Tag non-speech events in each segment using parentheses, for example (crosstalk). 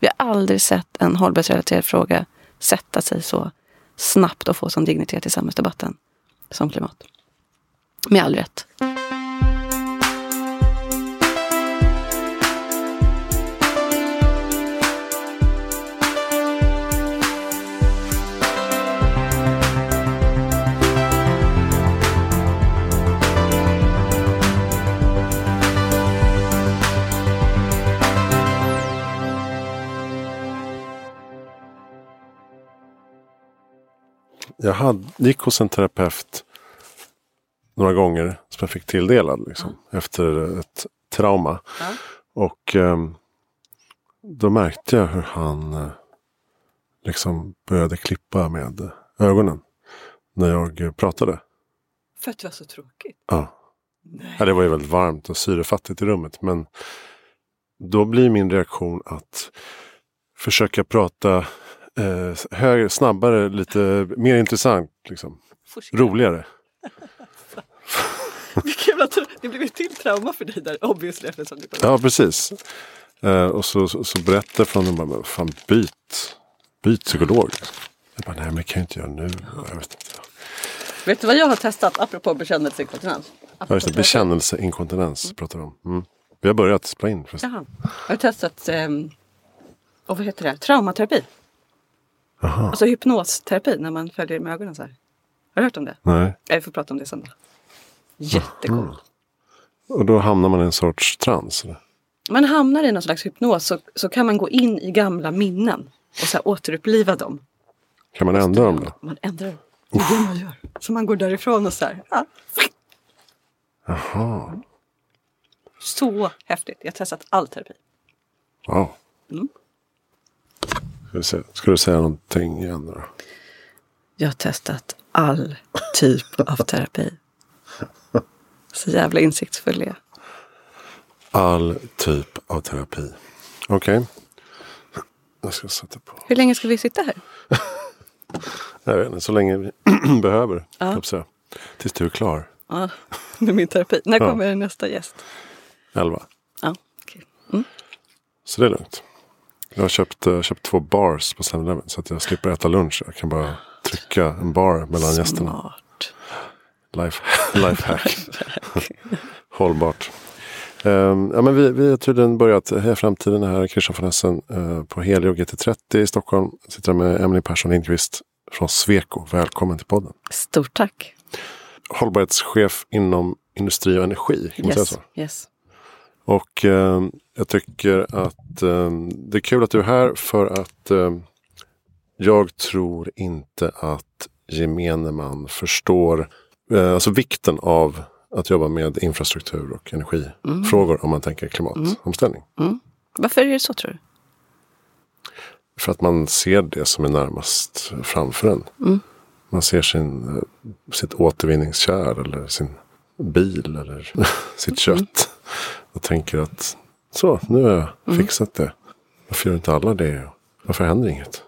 Vi har aldrig sett en hållbarhetsrelaterad fråga sätta sig så snabbt och få sån dignitet i samhällsdebatten som klimat. Med all rätt. Jag hade, gick hos en terapeut några gånger som jag fick tilldelad liksom, efter ett trauma. Ja. Och ehm, då märkte jag hur han eh, liksom började klippa med ögonen när jag pratade. För att det var så tråkigt. Ja. Ja, det var ju väldigt varmt och syrefattigt i rummet. Men då blir min reaktion att försöka prata eh, högre, snabbare, lite mer intressant. Liksom. Roligare. Jävla (laughs) tra- det blev ett till trauma för dig där obviously eftersom du Ja, precis. Eh, och så, så, så berättar från dem bara, fan byt, byt psykolog. Jag bara, nej men det kan jag inte göra nu. Jag vet inte. Vet du vad jag har testat apropå bekännelseinkontinens? Ja, just det, bekännelseinkontinens pratar vi om. Mm. Vi har börjat spela in. Jaha. Jag har testat um, och vad heter det? traumaterapi. Jaha, Alltså hypnosterapi när man följer med ögonen så här. Har du hört om det? nej. Vi får prata om det sen. då. Jättecool. Och då hamnar man i en sorts trans. Eller? Man hamnar i någon slags hypnos så, så kan man gå in i gamla minnen och så här återuppliva dem. Kan man ändra dem då? Man ändrar dem. Det är det man gör. Så man går därifrån och så här. Ja. Jaha, Så häftigt. Jag har testat all terapi. wow. Mm. Ska, du säga någonting igen då? Jag har testat all typ av terapi. Så jävla insiktsfull jag. All typ av terapi. Okej. Jag ska sätta på. Hur länge ska vi sitta här? Jag vet inte, så länge vi (clears throat) behöver. Ja. Ja. Säga. Tills du är klar. Ja, med min terapi. När Ja. kommer nästa gäst? Elva. Ja, okej. Mm. Så det är lugnt. Jag har köpt, eh, köpt två bars på 7-Eleven så att jag slipper äta lunch. Jag kan bara trycka en bar mellan gästerna. Smart. Life, (laughs) lifehack. (laughs) Hållbart. Um, ja, men vi, vi har tydligen börjat Heja Framtiden här, Christian von Essen uh, på Helio GT30 i Stockholm. Sitter här med Emily Persson Lindqvist från Sweco. Välkommen till podden. Stort tack. Hållbarhetschef inom industri och energi. Kan man säga Yes. så? yes. Och eh, jag tycker att eh, det är kul att du är här för att eh, jag tror inte att gemene man förstår eh, alltså vikten av att jobba med infrastruktur och energifrågor om man tänker klimatomställning. Varför är det så tror du? För att man ser det som är närmast framför en. Man ser sin, eh, sitt återvinningskärl eller sin bil eller (laughs) sitt kött. Och tänker att så, nu har jag fixat det. Varför gör inte alla det? Varför händer inget?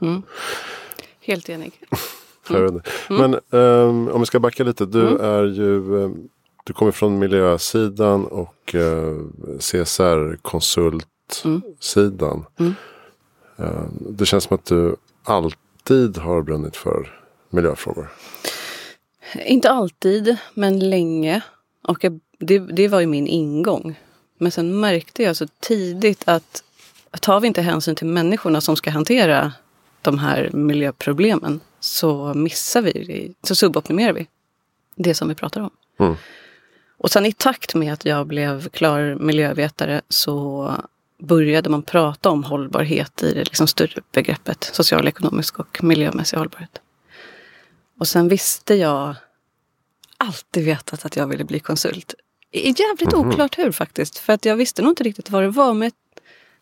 Helt enig. (laughs) Inte. Men ehm, om vi ska backa lite. Du är ju ehm, du kommer från miljösidan och uh, CSR-konsultsidan. Ehm, det känns som att du alltid har brunnit för miljöfrågor. Inte alltid, men länge. Och jag, det, det var ju min ingång. Men sen märkte jag så tidigt att tar vi inte hänsyn till människorna som ska hantera de här miljöproblemen så missar vi, så suboptimerar vi det som vi pratar om. Mm. Och sen i takt med att jag blev klar miljövetare så började man prata om hållbarhet i det liksom större begreppet social, ekonomisk och miljömässig hållbarhet. Och sen visste jag alltid vetat att jag ville bli konsult. Jävligt oklart hur faktiskt. För att jag visste nog inte riktigt vad det var. Men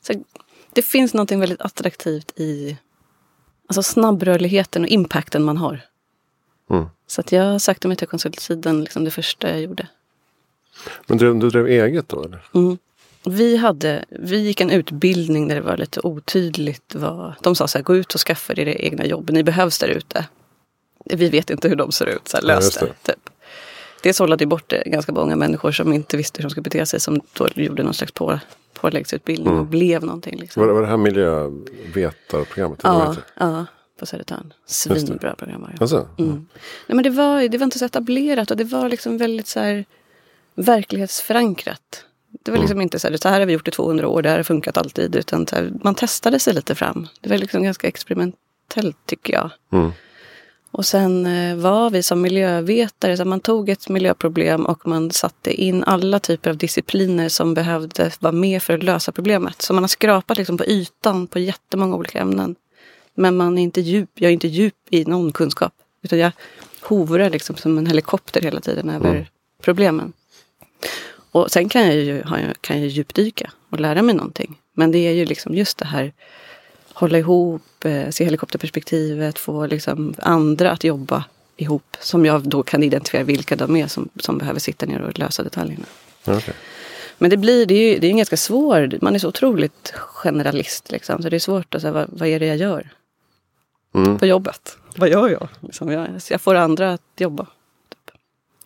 så, det finns något väldigt attraktivt i alltså snabbrörligheten och impacten man har. Mm. Så att jag sökte mig till konsultsidan liksom det första jag gjorde. Men du, du drev eget då? Eller? Mm. Vi, hade, vi gick en utbildning där det var lite otydligt. Vad, de sa så här, gå ut och skaffa er egna jobb. Ni behövs där ute. Vi vet inte hur de ser ut. Så här, Ja, lös just det. Typ. Det sållade bort ganska många människor som inte visste hur de skulle bete sig. Som då gjorde någon slags på, påläggsutbildning och Mm. blev någonting. Liksom. Var, det- var det här miljövetarprogrammet? Ja, ja, på Södertörn. Svinbra program var det. Alltså? Mm. Nej, men det, var, det var inte så etablerat och det var liksom väldigt så här, verklighetsförankrat. Det var Mm. liksom inte så här, så här har vi gjort i 200 år, det här har funkat alltid. Utan så här, man testade sig lite fram. Det var liksom ganska experimentellt tycker jag. Mm. Och sen eh, var vi som miljövetare, så man tog ett miljöproblem och man satte in alla typer av discipliner som behövde vara med för att lösa problemet. Så man har skrapat liksom på ytan på jättemånga olika ämnen. Men man är inte djup, jag är inte djup i någon kunskap. Utan jag hovrar liksom som en helikopter hela tiden över Mm. problemen. Och sen kan jag ju kan jag djupdyka och lära mig någonting. Men det är ju liksom just det här hålla ihop, eh, se helikopterperspektivet, få liksom andra att jobba ihop. Som jag då kan identifiera vilka de är som, som behöver sitta ner och lösa detaljerna. Okej. Men det blir, det är ju det är en ganska svår, man är så otroligt generalist liksom. Så det är svårt att säga, vad, vad är det jag gör Mm. på jobbet? Vad gör jag? Liksom, jag, så jag får andra att jobba.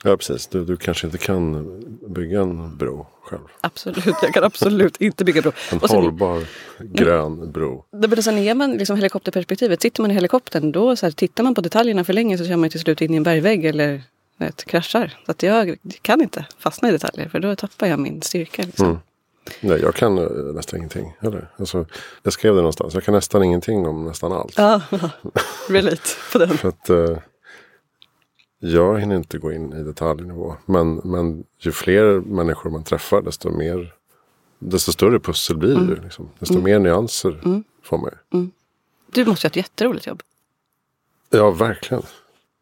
Ja, precis. Du, du kanske inte kan bygga en bro själv. Absolut, jag kan absolut inte bygga bro. En sen- hållbar grön bro. Det men sen är man liksom helikopterperspektivet. Sitter man i helikoptern då så här, tittar man på detaljerna för länge så kör man till slut in i en bergvägg eller vet, kraschar. Så att jag kan inte fastna i detaljer för då tappar jag min styrka. Liksom. Mm. Nej, jag kan eh, nästan ingenting. Eller? Alltså, jag skrev det någonstans. Jag kan nästan ingenting om nästan allt. Ja, (laughs) relate på den. För att eh, jag hinner inte gå in i detaljnivå. Men, men ju fler människor man träffar desto mer desto större pussel blir det. Liksom. Desto mer nyanser får man ju. Du måste ha ett jätteroligt jobb. Ja, verkligen.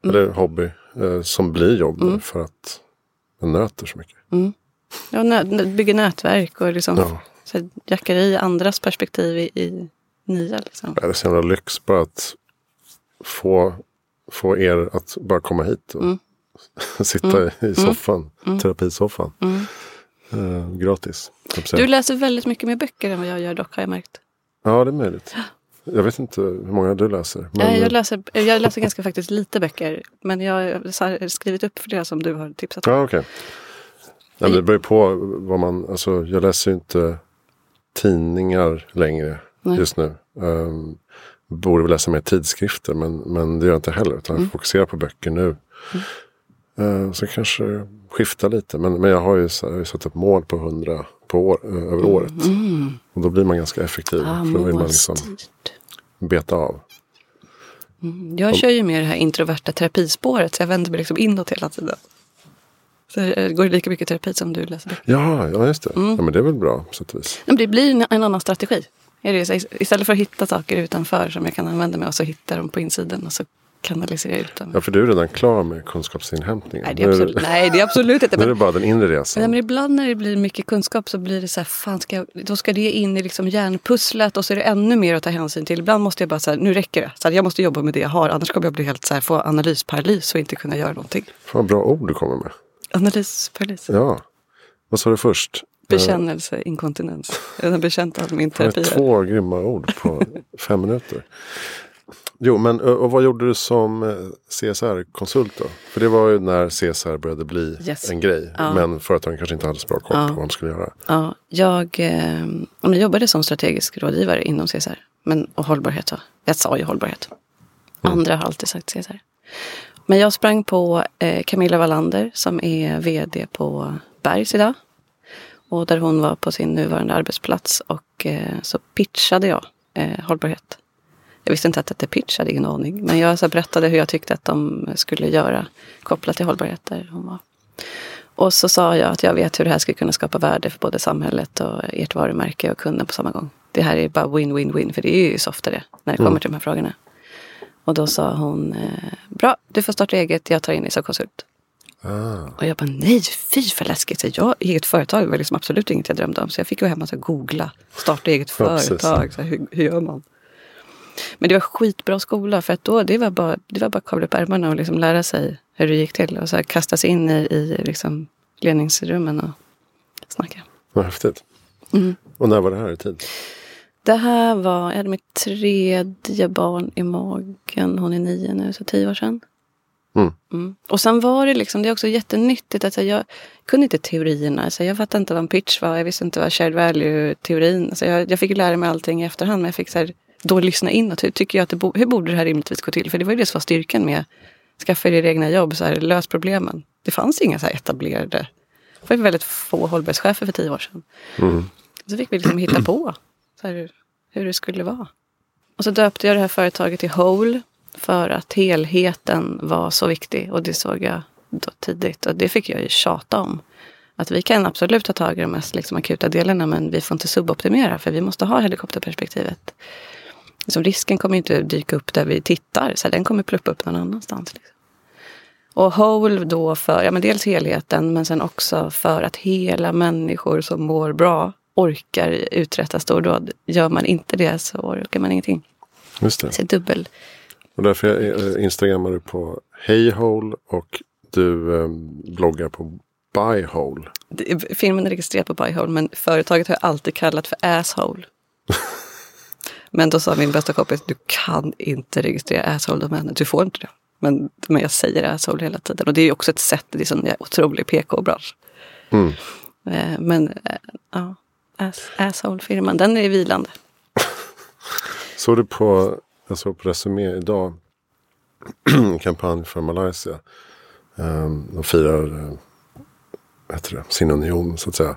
Eller hobby eh, som blir jobb för att man nöter så mycket. Ja, nä, bygger nätverk och liksom, Ja. så jackar i andras perspektiv i, i nya. Liksom. Det är så jävla lyx bara att få, få er att bara komma hit och (laughs) sitta i soffan, terapisoffan. Eh, gratis. Du läser väldigt mycket mer böcker än vad jag gör dock har jag märkt. Ja, det är möjligt. Jag vet inte hur många du läser. Men, jag, läser, jag läser ganska faktiskt lite böcker. Men jag har skrivit upp flera som du har tipsat om. Ja. Nej, men Det beror ju på vad man... Alltså, jag läser ju inte tidningar längre Nej. just nu. Um, borde väl läsa mer tidskrifter, men, men det gör jag inte heller. Utan Mm. jag fokuserar på böcker nu. Eh, så kanske skifta lite. Men, men jag har ju, så, jag har ju satt upp mål på 100 på år, eh, över året. Och då blir man ganska effektiv. Mm. Ah, för då vill man liksom beta av. Jag kör ju mer det här introverta terapispåret. Så jag vänder mig liksom inåt hela tiden. Så jag går lika mycket terapi som du läser. Ja, ja just det. Mm. Ja, men det är väl bra på sätt och vis. Men det blir en, en annan strategi. Är det, så istället för att hitta saker utanför som jag kan använda mig av så hittar de på insidan och så kanaliserar jag ut dem. Ja, för du är redan klar med kunskapsinhämtningen. Nej, det är absolut, nej, det är absolut inte. (laughs) Nu är det bara den inre resan. ja, men ibland när det blir mycket kunskap så blir det så här, fan ska jag, då ska det in i liksom hjärnpusslet och så är det ännu mer att ta hänsyn till. Ibland måste jag bara säga, nu räcker det. Så här, jag måste jobba med det jag har, annars kommer jag bli helt så här, få analysparalys och inte kunna göra någonting. Fan bra ord du kommer med. Analysparalys. Ja. Vad sa du först? Bekännelse, inkontinens. Jag har bekänt all min terapi. två grymma ord på (laughs) fem minuter. Jo, men ö, och vad gjorde du som eh, CSR-konsult då? För det var ju när CSR började bli Yes. en grej. Ja. Men företagen kanske inte hade så bra koll Ja. på vad de skulle göra. Ja, jag, eh, jag jobbade som strategisk rådgivare inom CSR. Men, och hållbarhet. Så. Jag sa ju hållbarhet. Andra har alltid sagt CSR. Men jag sprang på eh, Camilla Wallander som är vd på Bergs idag. Och där hon var på sin nuvarande arbetsplats. Och eh, så pitchade jag eh, hållbarhet. Jag visste inte att det hette pitch, hade ingen aning. Men jag så berättade hur jag tyckte att de skulle göra kopplat till hållbarhet där hon var. Och så sa jag att jag vet hur det här skulle kunna skapa värde för både samhället och ert varumärke och kunden på samma gång. Det här är bara win-win-win, för det är ju så ofta det när det kommer till de här frågorna. Och då sa hon, eh, bra, du får starta eget, jag tar in dig som konsult. Ah. Och jag bara, nej, fy för läskigt. Så jag, eget företag var liksom absolut inget jag drömde om. Så jag fick gå hem och så googla, starta eget företag. Så här, hur, hur gör man? Men det var skitbra skola för att då det var bara, det var bara att kavla upp ärmarna och liksom lära sig hur det gick till. Och så här kasta sig in i, i liksom ledningsrummen och snacka. Vad häftigt. Mm. Och när var det här i tid? Det här var, jag hade mitt tredje barn i magen. Hon är nio nu, så tio år sedan. Mm. Mm. Och sen var det liksom, det är också jättenyttigt att jag kunde inte teorierna. Så jag fattade inte vad en pitch var, jag visste inte vad shared value-teorin. Så jag, jag fick lära mig allting i efterhand men jag fick så här, då lyssna in och ty, tycker jag att det bo, hur borde det här rimligtvis gå till? För det var ju det som var styrkan med skaffa er egna jobb, så här, lös problemen. Det fanns inga så här etablerade, det var väldigt få hållbarhetschefer för tio år sedan. Mm. Så fick vi liksom hitta på så här, hur det skulle vara. Och så döpte jag det här företaget till Whole för att helheten var så viktig och det såg jag då tidigt och det fick jag ju tjata om. Att vi kan absolut ta tag i de mest liksom, akuta delarna men vi får inte suboptimera för vi måste ha helikopterperspektivet. Liksom, risken kommer inte dyka upp där vi tittar, så den kommer pluppa upp någon annanstans. Liksom. Och whole då för ja, men dels helheten men sen också för att hela människor som mår bra orkar uträtta stordåd. Gör man inte det så orkar man ingenting. Just det. Så dubbel. Och därför jag, eh, instagrammar du på Heyhole och du eh, bloggar på Buyhole. Filmen är registrerad på Buyhole men företaget har jag alltid kallat för Asshole. (laughs) men då sa min bästa kompis, du kan inte registrera Asshole-domänen, du får inte det. Men, men jag säger Asshole hela tiden och det är också ett sätt, det är sån otrolig PK-bransch. Mm. Eh, Men eh, ja, ass, Asshole-firman, den är vilande. (laughs) Såg du på, jag såg på Resumé idag, (clears throat) kampanj för Malaysia. Um, de firar vad heter det, sin union så att säga.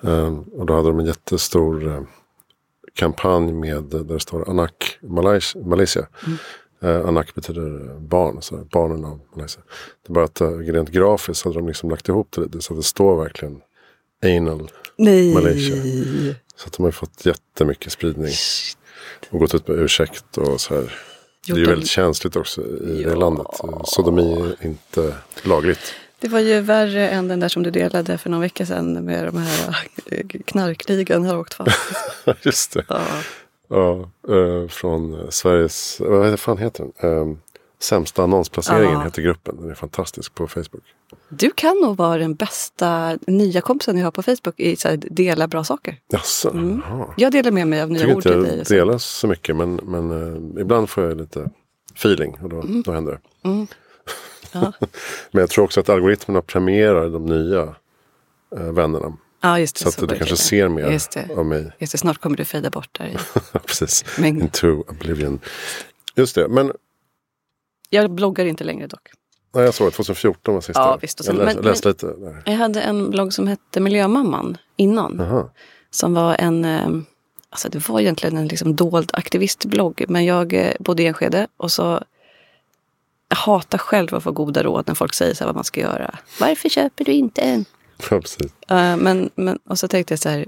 Um, och då hade de en jättestor uh, kampanj med där det står Anak Malaysia. Uh, Anak betyder barn, så barnen av Malaysia. Det är bara att uh, rent grafiskt hade de liksom lagt ihop det lite så att det står verkligen Anal. Nej! Malaysia. Så att de har fått jättemycket spridning. Och gått ut med ursäkt och så här. Det är ju väldigt känsligt också i Ja. det landet. Sodomi är inte lagligt. Det var ju värre än den där som du delade för någon vecka sedan med de här eh, knarkligan har åkt fast. (laughs) Just det. Ja. Ja, eh, från Sveriges, vad fan heter den? Sämsta annonsplaceringen Ja. heter gruppen. Den är fantastisk på Facebook. Du kan nog vara den bästa nya kompisen jag har på Facebook i så här, dela bra saker. Jaså, Mm. Jag delar med mig av Jag nya tycker ord inte till dig. jag och så. delar så mycket men, men eh, ibland får jag lite feeling och då, då händer det. Mm. (laughs) Ja. Men jag tror också att algoritmerna premierar de nya eh, vännerna. ja, just det. Så att du kanske det. ser mer Just det. av mig. Just det, snart kommer du fejda bort där. i (laughs) Precis. mängden. Into oblivion. Just det. Men Jag bloggar inte längre dock. nej, jag såg det. 2014 var sista. Ja, visst, och jag sen- läs, men- läste lite där. Jag hade en blogg som hette Miljömamman innan. Jaha. Som var en, eh, alltså det var egentligen en liksom dold aktivistblogg. Men jag eh, bodde i Enskede och så jag hatar själv att få goda råd när folk säger så vad man ska göra. Varför köper du inte en? Ja, precis. Eh, men, men, och så tänkte jag så här,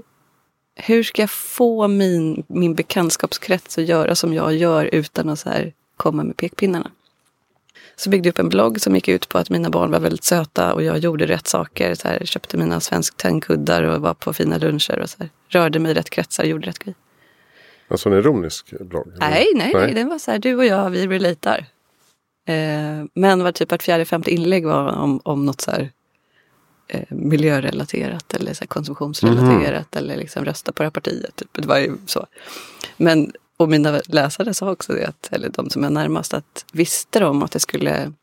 hur ska jag få min, min bekantskapskrets att göra som jag gör utan att så här komma med pekpinnarna? Så byggde jag upp en blogg som gick ut på att mina barn var väldigt söta och jag gjorde rätt saker. Så här, köpte mina svensk tandkuddar och var på fina luncher och så här, rörde mig i rätt kretsar, gjorde rätt grejer. Alltså en ironisk blogg? eller? Nej, nej, nej, den var så här, du och jag, vi relatar. Eh, men var typ att fjärde, femte inlägg var om, om något så här eh, miljörelaterat eller så konsumtionsrelaterat eller liksom rösta på det här partiet. Typ. Det var ju så. Men, och mina läsare sa också det, att, eller de som är närmast, att visste de att det skulle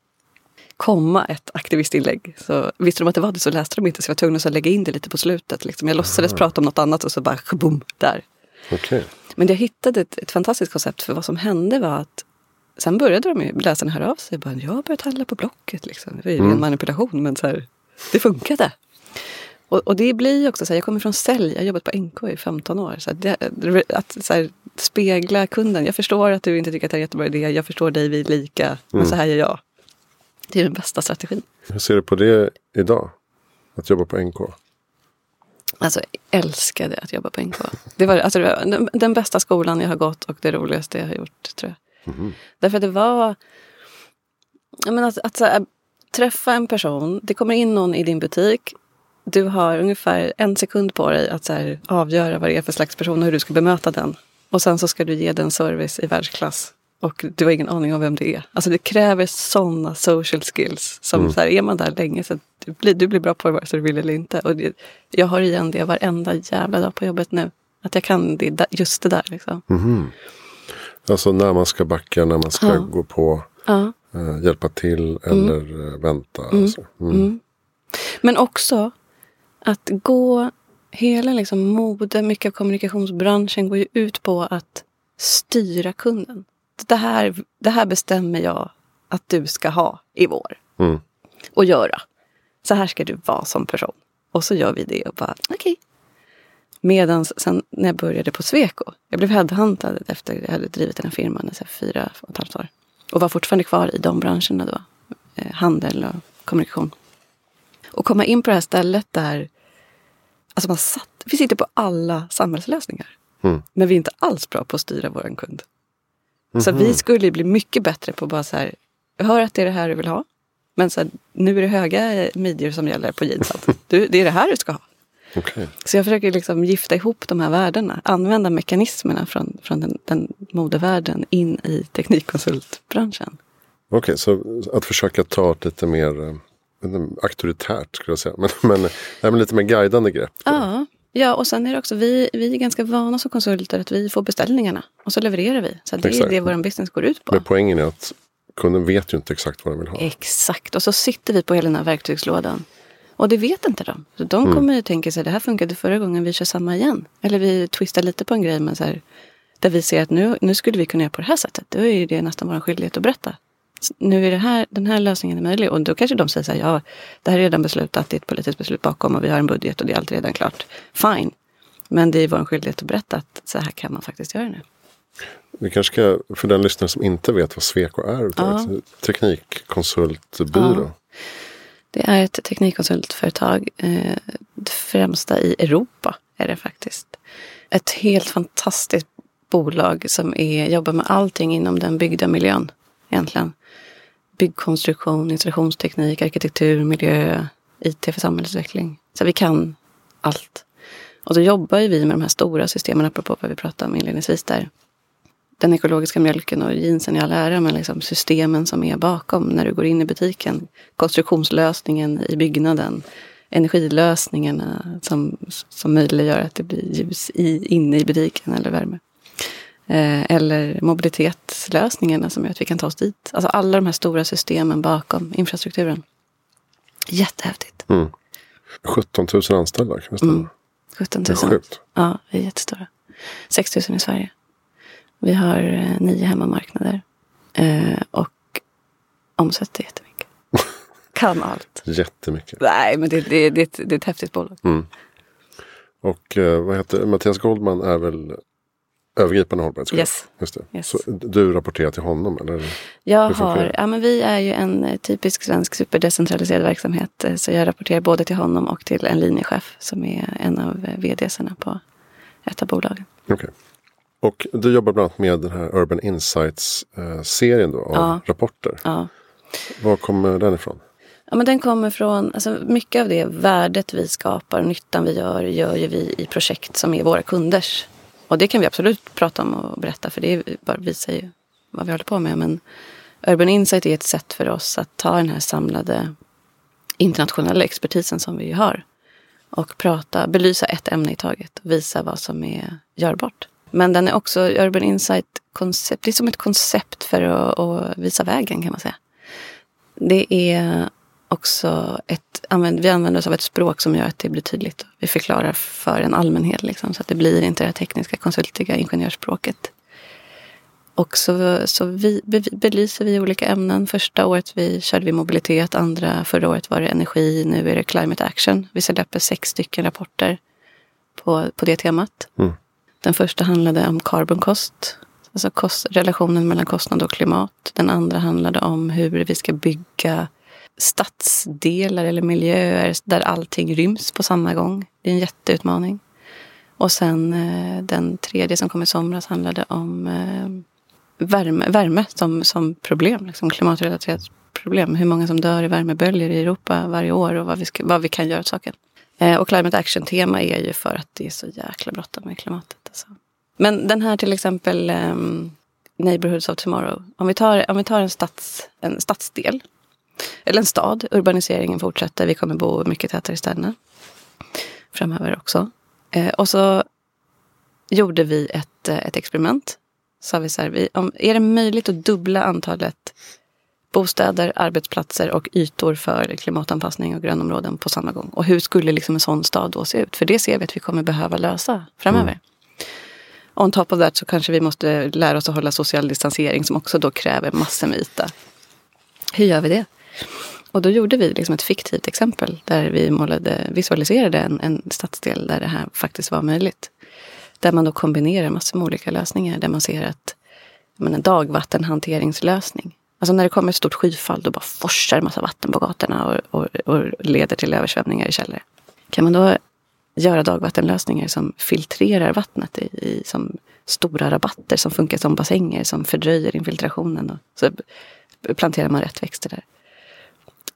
komma ett aktivistinlägg. Så visste de att det var det så läste de inte så jag var tvungen att lägga in det lite på slutet. Liksom. Jag låtsades prata om något annat och så bara boom, där. Okej. Men jag hittade ett, ett fantastiskt koncept för vad som hände var att sen började de ju, läsarna höra av sig. Bara, jag har börjat handla på Blocket. Liksom. Det var ju en manipulation men så här, det funkade. Och, och det blir ju också så här, jag kommer från sälj, jag har jobbat på NK i 15 år. Så att, det, att så här, spegla kunden. Jag förstår att du inte tycker att det är en jättebra idé, jag förstår dig, vi är lika, men så här gör jag. Det är den bästa strategin. Hur ser du på det idag? Att jobba på NK? Alltså, jag älskade att jobba på NK. Det var, alltså, det var den, den bästa skolan jag har gått och det roligaste jag har gjort, tror jag. Därför att det var... Jag menar, att, att här, träffa en person, det kommer in någon i din butik. Du har ungefär en sekund på dig att så här, avgöra vad det är för slags person och hur du ska bemöta den. Och sen så ska du ge den service i världsklass. Och du har ingen aning om vem det är. Alltså det kräver sådana social skills. Som så här, är man där länge så du blir, du blir bra på det vare sig du vill eller inte. Och det, jag har igen det varenda jävla dag på jobbet nu. Att jag kan det, just det där liksom. Alltså när man ska backa, när man ska Ja. gå på. Ja. eh, hjälpa till eller eh, vänta. Alltså. Mm. Mm. Men också att gå hela liksom mode, mycket av kommunikationsbranschen går ju ut på att styra kunden. Det här, det här bestämmer jag att du ska ha i vår. Mm. Och göra. Så här ska du vara som person. Och så gör vi det och bara, okej. Okay. Medan sen när jag började på Sweco, jag blev headhuntad efter att jag hade drivit den här firman i fyra och ett halvt år. Och var fortfarande kvar i de branscherna då. Eh, handel och kommunikation. Och komma in på det här stället där alltså man satt, vi sitter på alla samhällslösningar. Mm. Men vi är inte alls bra på att styra vår kund. Mm -hmm. Så vi mhm. skulle bli mycket bättre på bara så här, jag hör att det är det här du vill ha. Men så här, nu är det höga midjor som gäller på jeansen. Du, det är det här du ska ha. Okay. Så jag försöker liksom gifta ihop de här värdena. Använda mekanismerna från, från den, den modevärlden in i teknikkonsultbranschen. Okej, okay, så att försöka ta ett lite mer eh, auktoritärt skulle jag säga. Men, (laughs) men, men lite mer guidande grepp. Ja, ja, och sen är det också, vi, vi är ganska vana som konsulter att vi får beställningarna och så levererar vi. Så det är det vår business går ut på. Men poängen är att kunden vet ju inte exakt vad den vill ha. Exakt, och så sitter vi på hela den här verktygslådan. Och det vet inte de. Så de mm. kommer ju tänka sig, det här funkade förra gången, vi kör samma igen. Eller vi twistar lite på en grej, men så här, där vi ser att nu, nu skulle vi kunna göra på det här sättet. Då är det nästan vår skyldighet att berätta. Nu är det här, den här lösningen är möjlig. Och då kanske de säger så här, ja, det här är redan beslutat, det är ett politiskt beslut bakom och vi har en budget och det är allt redan klart. Fine. Men det är vår skyldighet att berätta att så här kan man faktiskt göra nu. Vi kanske ska, för den lyssnare som inte vet vad Sweco är, ja. teknikkonsultbyrå. Ja. Det är ett teknikkonsultföretag. Eh, det främsta i Europa är det faktiskt. Ett helt fantastiskt bolag som är, jobbar med allting inom den byggda miljön. Egentligen. Byggkonstruktion, installationsteknik, arkitektur, miljö, IT för samhällsutveckling. Så vi kan allt. Och så jobbar vi med de här stora systemen, apropå vad vi pratade om inledningsvis där den ekologiska mjölken och jeansen i all ära, men liksom systemen som är bakom när du går in i butiken. Konstruktionslösningen i byggnaden. Energilösningarna som, som möjliggör att det blir ljus i, inne i butiken eller värme. Eh, eller mobilitetslösningarna som gör att vi kan ta oss dit. Alltså alla de här stora systemen bakom infrastrukturen. Jättehäftigt. Mm. 17 000 anställda, kan det stämma? Mm. 17 000. Det är sjukt. Ja, vi är jättestora. 6 000 i Sverige. Vi har eh, nio hemmamarknader. Eh, och omsätter jättemycket. (laughs) kan allt. Jättemycket. Nej, men det, det, det, det är ett häftigt bolag. Mm. Och vad heter Mattias Goldman är väl övergripande hållbarhetschef? Yes. Just det. Yes. Så du rapporterar till honom? Eller? Jag har, ja, men vi är ju en eh, typisk svensk superdecentraliserad verksamhet. Eh, så jag rapporterar både till honom och till en linjechef som är en av eh, vdsarna på ett av bolagen. Okay. Och du jobbar bland annat med den här Urban Insights-serien då, av ja. rapporter. Ja. Var kommer den ifrån? Ja, men den kommer från, alltså mycket av det värdet vi skapar, nyttan vi gör, gör ju vi i projekt som är våra kunders. Och det kan vi absolut prata om och berätta, för det bara visar ju vad vi håller på med. Men Urban Insight är ett sätt för oss att ta den här samlade internationella expertisen som vi har och prata, belysa ett ämne i taget och visa vad som är görbart. Men den är också Urban Insight koncept. Det är som ett koncept för att, att visa vägen kan man säga. Det är också ett, vi använder oss av ett språk som gör att det blir tydligt. Vi förklarar för en allmänhet liksom, så att det blir inte det tekniska konsultiga ingenjörsspråket. Och så, så vi, belyser vi olika ämnen. Första året vi körde vi mobilitet, andra förra året var det energi, nu är det climate action. Vi släpper sex stycken rapporter på, på det temat. Mm. Den första handlade om carbon cost, alltså kost, relationen mellan kostnad och klimat. Den andra handlade om hur vi ska bygga stadsdelar eller miljöer där allting ryms på samma gång. Det är en jätteutmaning. Och sen eh, den tredje som kom i somras handlade om eh, värme, värme som, som problem, liksom klimatrelaterat problem. Hur många som dör i värmeböljor i Europa varje år och vad vi, ska, vad vi kan göra åt saken. Eh, och Climate Action-tema är ju för att det är så jäkla bråttom med klimatet. Alltså. Men den här till exempel um, Neighborhoods of Tomorrow. Om vi tar, om vi tar en, stads, en stadsdel, eller en stad, urbaniseringen fortsätter, vi kommer bo mycket tätare i städerna framöver också. Eh, och så gjorde vi ett, eh, ett experiment. Sa vi så här, vi, om, är det möjligt att dubbla antalet bostäder, arbetsplatser och ytor för klimatanpassning och grönområden på samma gång. Och hur skulle liksom en sån stad då se ut? För det ser vi att vi kommer behöva lösa framöver. Mm. On top of that så kanske vi måste lära oss att hålla social distansering som också då kräver massor med yta. Hur gör vi det? Och då gjorde vi liksom ett fiktivt exempel där vi målade, visualiserade en, en stadsdel där det här faktiskt var möjligt. Där man då kombinerar massor med olika lösningar. Där man ser att men en dagvattenhanteringslösning. Alltså när det kommer ett stort skyfall då bara forsar en massa vatten på gatorna och, och, och leder till översvämningar i källor. Kan man då göra dagvattenlösningar som filtrerar vattnet i, i som stora rabatter som funkar som bassänger som fördröjer infiltrationen. Och så planterar man rätt växter där.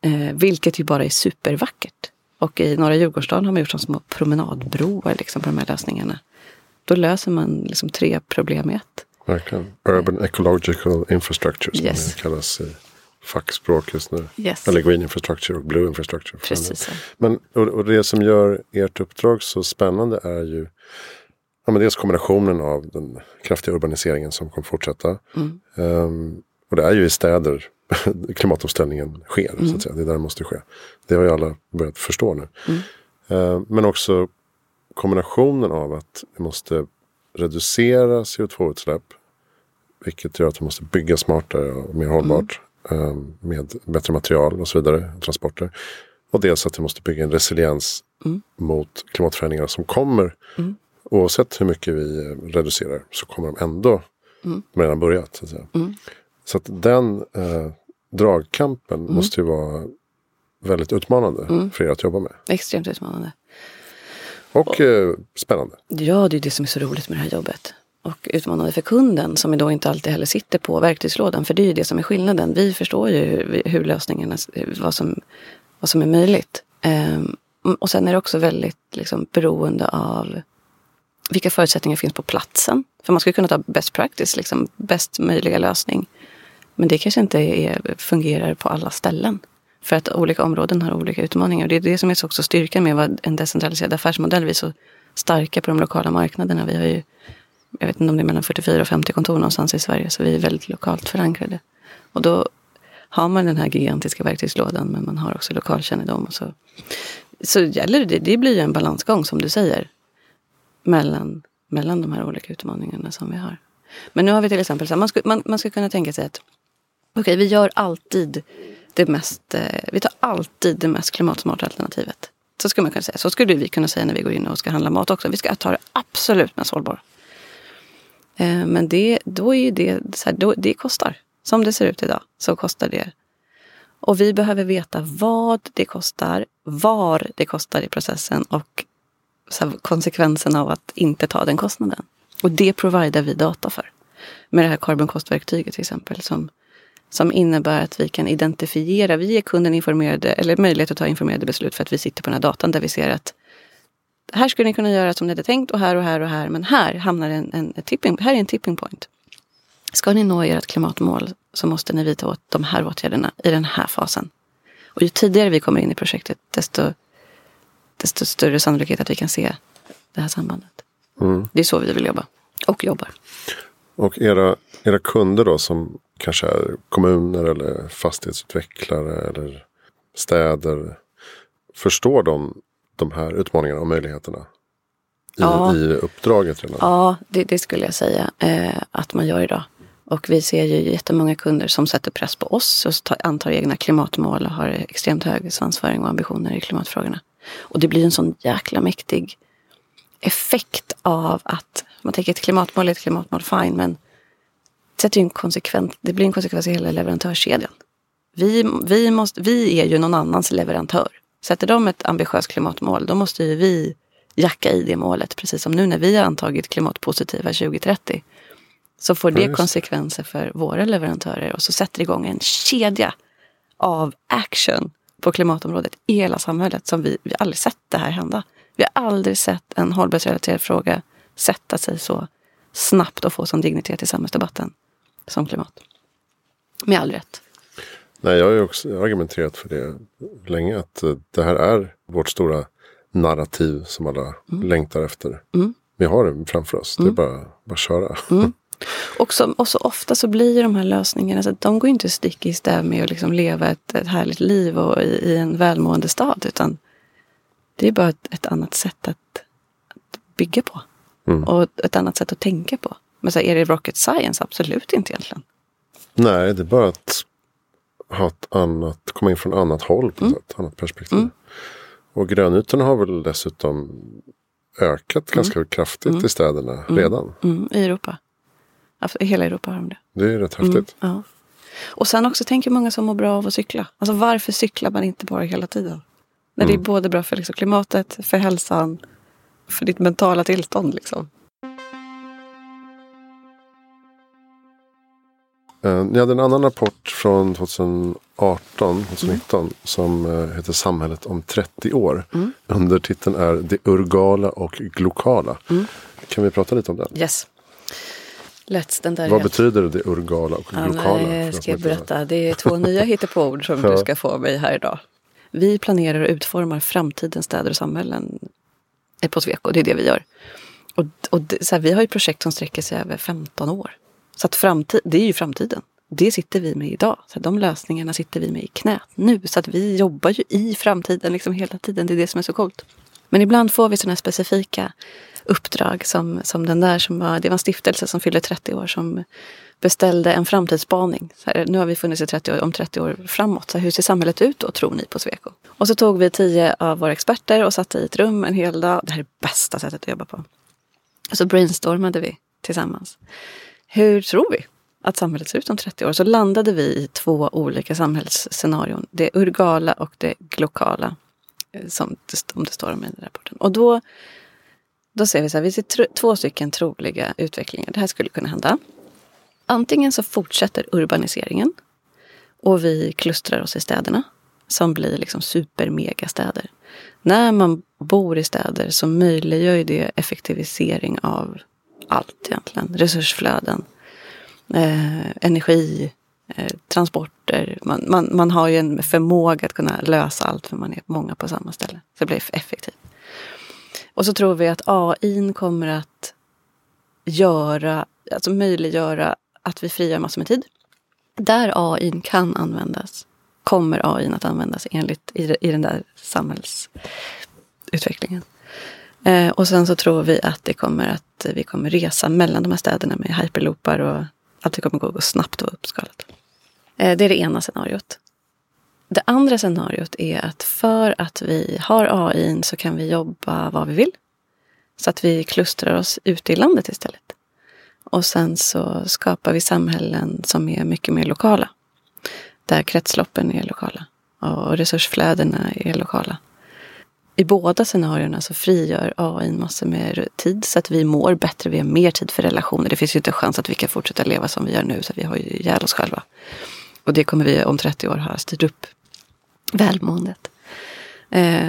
Eh, vilket ju bara är supervackert. Och i norra Djurgårdsstaden har man gjort som små promenadbroar liksom, på de här lösningarna. Då löser man liksom tre problem i ett. Verkligen. Urban Ecological Infrastructure som yes. det kallas i fackspråk just nu. Yes. Eller Green Infrastructure och Blue Infrastructure. Precis. Men, och, och, det som gör ert uppdrag så spännande är ju ja, men dels kombinationen av den kraftiga urbaniseringen som kommer fortsätta. Mm. Um, och det är ju i städer (laughs) klimatomställningen sker. Mm. Så att mm. säga. Det är där det måste ske. Det har ju alla börjat förstå nu. Mm. Uh, men också kombinationen av att vi måste reducera CO2-utsläpp. Vilket gör att vi måste bygga smartare och mer hållbart. Mm. Med bättre material och så vidare. Transporter. Och dels att vi måste bygga en resiliens mm. mot klimatförändringar som kommer. Mm. Oavsett hur mycket vi reducerar så kommer de ändå. Mm. De redan börjat. Så att. Mm. så att den eh, dragkampen mm. måste ju vara väldigt utmanande mm. för er att jobba med. Extremt utmanande. Och eh, spännande. Ja, det är det som är så roligt med det här jobbet. Och utmanande för kunden som då inte alltid heller sitter på verktygslådan. För det är ju det som är skillnaden. Vi förstår ju hur, hur lösningarna, vad som, vad som är möjligt. Um, och sen är det också väldigt liksom, beroende av vilka förutsättningar finns på platsen. För man skulle kunna ta best practice, liksom bäst möjliga lösning. Men det kanske inte är, fungerar på alla ställen. För att olika områden har olika utmaningar. Och det är det som är också styrkan med en decentraliserad affärsmodell. Vi är så starka på de lokala marknaderna. Vi har ju, jag vet inte om det är mellan 44 och 50 kontor någonstans i Sverige. Så vi är väldigt lokalt förankrade. Och då har man den här gigantiska verktygslådan men man har också lokalkännedom. Och så, så gäller det, det blir ju en balansgång som du säger. Mellan, mellan de här olika utmaningarna som vi har. Men nu har vi till exempel, så här, man, skulle, man, man skulle kunna tänka sig att okej, okay, vi gör alltid det mest, eh, vi tar alltid det mest klimatsmarta alternativet. Så skulle man kunna säga. Så skulle vi kunna säga när vi går in och ska handla mat också. Vi ska ta det absolut mest hållbara. Eh, men det, då är ju det, så här, då, det kostar. Som det ser ut idag så kostar det. Och vi behöver veta vad det kostar, var det kostar i processen och här, konsekvensen av att inte ta den kostnaden. Och det providar vi data för. Med det här carbon cost-verktyget till exempel som som innebär att vi kan identifiera, vi ger kunden informerade, eller möjlighet att ta informerade beslut för att vi sitter på den här datan där vi ser att här skulle ni kunna göra som ni hade tänkt och här och här och här, men här hamnar en, en, en tipping, här är en tipping point. Ska ni nå ert klimatmål så måste ni vidta åt de här åtgärderna i den här fasen. Och ju tidigare vi kommer in i projektet, desto, desto större sannolikhet att vi kan se det här sambandet. Mm. Det är så vi vill jobba och jobbar. Och era, era kunder då som kanske är kommuner eller fastighetsutvecklare eller städer. Förstår de de här utmaningarna och möjligheterna? I, ja. i uppdraget redan? Ja, det, det skulle jag säga eh, att man gör idag. Och vi ser ju jättemånga kunder som sätter press på oss och tar, antar egna klimatmål och har extremt hög svansföring och ambitioner i klimatfrågorna. Och det blir en sån jäkla mäktig effekt av att man tänker ett klimatmål är ett klimatmål, fine, men sätter en konsekvens, det blir en konsekvens i hela leverantörskedjan. Vi, vi, måste, vi är ju någon annans leverantör. Sätter de ett ambitiöst klimatmål, då måste ju vi jacka i det målet. Precis som nu när vi har antagit klimatpositiva 2030. Så får det konsekvenser för våra leverantörer och så sätter det igång en kedja av action på klimatområdet i hela samhället som vi, vi aldrig sett det här hända. Vi har aldrig sett en hållbarhetsrelaterad fråga sätta sig så snabbt och få sån dignitet i samhällsdebatten som klimat. Med all rätt. Nej, jag har ju också argumenterat för det länge. Att eh, det här är vårt stora narrativ som alla mm. längtar efter. Mm. Vi har det framför oss. Mm. Det är mm. bara, bara att köra. Mm. (laughs) Och, som, och så ofta så blir de här lösningarna, så att de går inte stick i stäv med att liksom leva ett, ett härligt liv och i, i, en välmående stad. Utan det är bara ett, ett annat sätt att, att bygga på. Mm. Och ett annat sätt att tänka på. Men så här, är det rocket science? Absolut inte egentligen. Nej, det är bara att ha ett annat, komma in från annat håll på mm. ett annat perspektiv. Mm. Och grönytorna har väl dessutom ökat mm. ganska kraftigt mm. i städerna mm. redan. Mm. I Europa. I hela Europa har de det. Det är rätt häftigt. Ja. Och sen också tänker många som mår bra av att cykla. Alltså varför cyklar man inte bara hela tiden? När det är både bra för liksom klimatet, för hälsan, för ditt mentala tillstånd. Liksom. Eh, ni hade en annan rapport från 2018, 2019 mm. som eh, heter Samhället om 30 år. Mm. Undertiteln är Det urgala och glokala. Mm. Kan vi prata lite om den? Yes. Let's, den där Vad betyder det urgala och glokala? Ja, ska jag berätta. Det är två (laughs) nya hittepåord som du ska få mig här idag. Vi planerar och utformar framtidens städer och samhällen på Sweco. Det är det vi gör. Och, och det, så här, vi har ju projekt som sträcker sig över 15 år. Så att framtid, det är ju framtiden. Det sitter vi med idag. Så de lösningarna sitter vi med i knät nu. Så att vi jobbar ju i framtiden liksom hela tiden. Det är det som är så coolt. Men ibland får vi sådana specifika uppdrag som, som den där som var, det var en stiftelse som fyllde 30 år som beställde en framtidsspaning. Här, nu har vi funnits i 30 år, om 30 år framåt. Så hur ser samhället ut då, tror ni på Sweco? Och så tog vi tio av våra experter och satte i ett rum en hel dag. Det här är bästa sättet att jobba på. Och så brainstormade vi tillsammans. Hur tror vi att samhället ser ut om 30 år? Så landade vi i två olika samhällsscenarion. Det urgala och det glokala. Eh, som det, om det står om i rapporten. Och då, då ser vi så här, vi ser två stycken troliga utvecklingar. Det här skulle kunna hända. Antingen så fortsätter urbaniseringen och vi klustrar oss i städerna som blir liksom supermegastäder. När man bor i städer så möjliggör ju det effektivisering av allt egentligen. Resursflöden, eh, energi, eh, transporter. Man, man, man har ju en förmåga att kunna lösa allt för man är många på samma ställe. Så det blir effektivt. Och så tror vi att AI kommer att göra, alltså möjliggöra att vi frigör massor med tid. Där AI kan användas kommer AI att användas enligt i, i den där samhällsutvecklingen. Eh, och sen så tror vi att det kommer att eh, vi kommer resa mellan de här städerna med hyperloopar och att det kommer gå snabbt och uppskalat. Eh, det är det ena scenariot. Det andra scenariot är att för att vi har AI så kan vi jobba vad vi vill. Så att vi klustrar oss ute i landet istället. Och sen så skapar vi samhällen som är mycket mer lokala. Där kretsloppen är lokala och resursflödena är lokala. I båda scenarierna så frigör AI massor med tid så att vi mår bättre, vi har mer tid för relationer. Det finns ju inte en chans att vi kan fortsätta leva som vi gör nu så vi har ju ihjäl oss själva. Och det kommer vi om 30 år ha styrt upp välmåendet. Eh,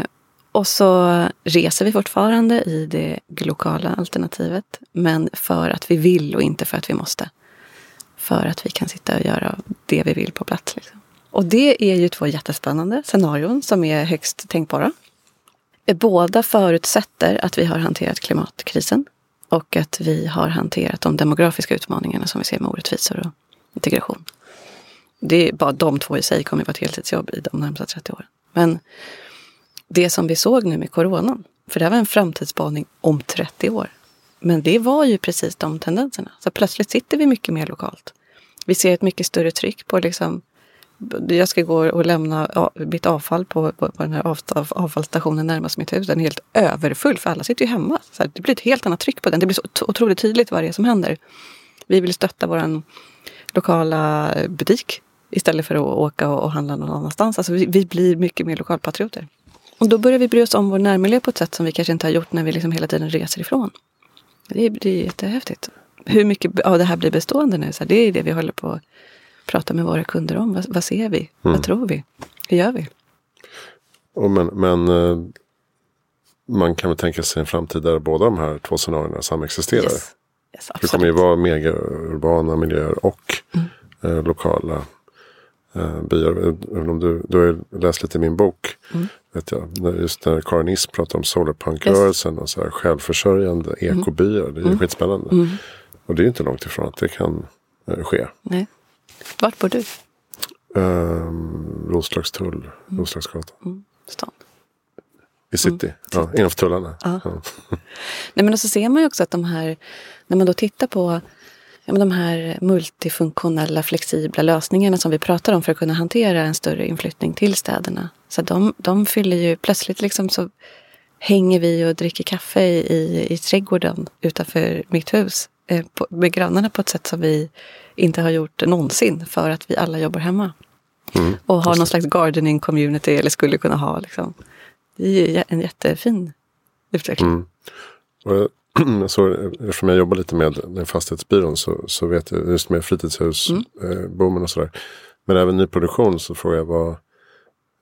och så reser vi fortfarande i det lokala alternativet. Men för att vi vill och inte för att vi måste. För att vi kan sitta och göra det vi vill på plats. Liksom. Och det är ju två jättespännande scenarion som är högst tänkbara. Eh, båda förutsätter att vi har hanterat klimatkrisen och att vi har hanterat de demografiska utmaningarna som vi ser med orättvisor och integration. Det är bara de två i sig kommer att vara ett heltidsjobb i de närmsta 30 åren. Men det som vi såg nu med coronan, för det här var en framtidsspaning om 30 år. Men det var ju precis de tendenserna. Så plötsligt sitter vi mycket mer lokalt. Vi ser ett mycket större tryck på liksom jag ska gå och lämna mitt avfall på, på, på den här av, avfallsstationen närmast mitt hus. Den är helt överfull för alla sitter ju hemma. Så här, det blir ett helt annat tryck på den. Det blir så otroligt tydligt vad det är som händer. Vi vill stötta vår lokala butik istället för att åka och, och handla någon annanstans. Alltså vi, vi blir mycket mer lokalpatrioter. Och då börjar vi bry oss om vår närmiljö på ett sätt som vi kanske inte har gjort när vi liksom hela tiden reser ifrån. Det är, det är jättehäftigt. Hur mycket av det här blir bestående nu? Så det är det vi håller på att prata med våra kunder om. Vad, vad ser vi? Mm. Vad tror vi? Hur gör vi? Och men, men eh, man kan väl tänka sig en framtid där båda de här två scenarierna samexisterar. Yes. Yes, det kommer ju vara mega urbana miljöer och mm. eh, lokala eh, byar. Även om du, du har läst lite i min bok. Mm. Vet jag, just när Karin Is pratar om solarpunkrörelsen yes. och så här självförsörjande mm. ekobyar. Det är mm. skitspännande. Mm. Och det är inte långt ifrån att det kan eh, ske. Nej. Vart bor du? Um, Roslagstull, Roslagsgatan. Mm. Stan. I city, ja, innanför tullarna. Ja. Ja. (laughs) Nej, men så ser man ju också att de här, när man då tittar på ja, men de här multifunktionella flexibla lösningarna som vi pratar om för att kunna hantera en större inflyttning till städerna. Så de, de fyller ju plötsligt liksom så hänger vi och dricker kaffe i, i, i trädgården utanför mitt hus på, med grannarna på ett sätt som vi inte har gjort någonsin för att vi alla jobbar hemma. Mm. Och har någon slags gardening community eller skulle kunna ha. Liksom. Det är ju en jättefin utveckling. Mm. Och (clears throat) såg, eftersom jag jobbar lite med den fastighetsbyrån så, så vet jag just med fritidshus, Mm. eh, och sådär. Men även nyproduktion så frågar jag vad,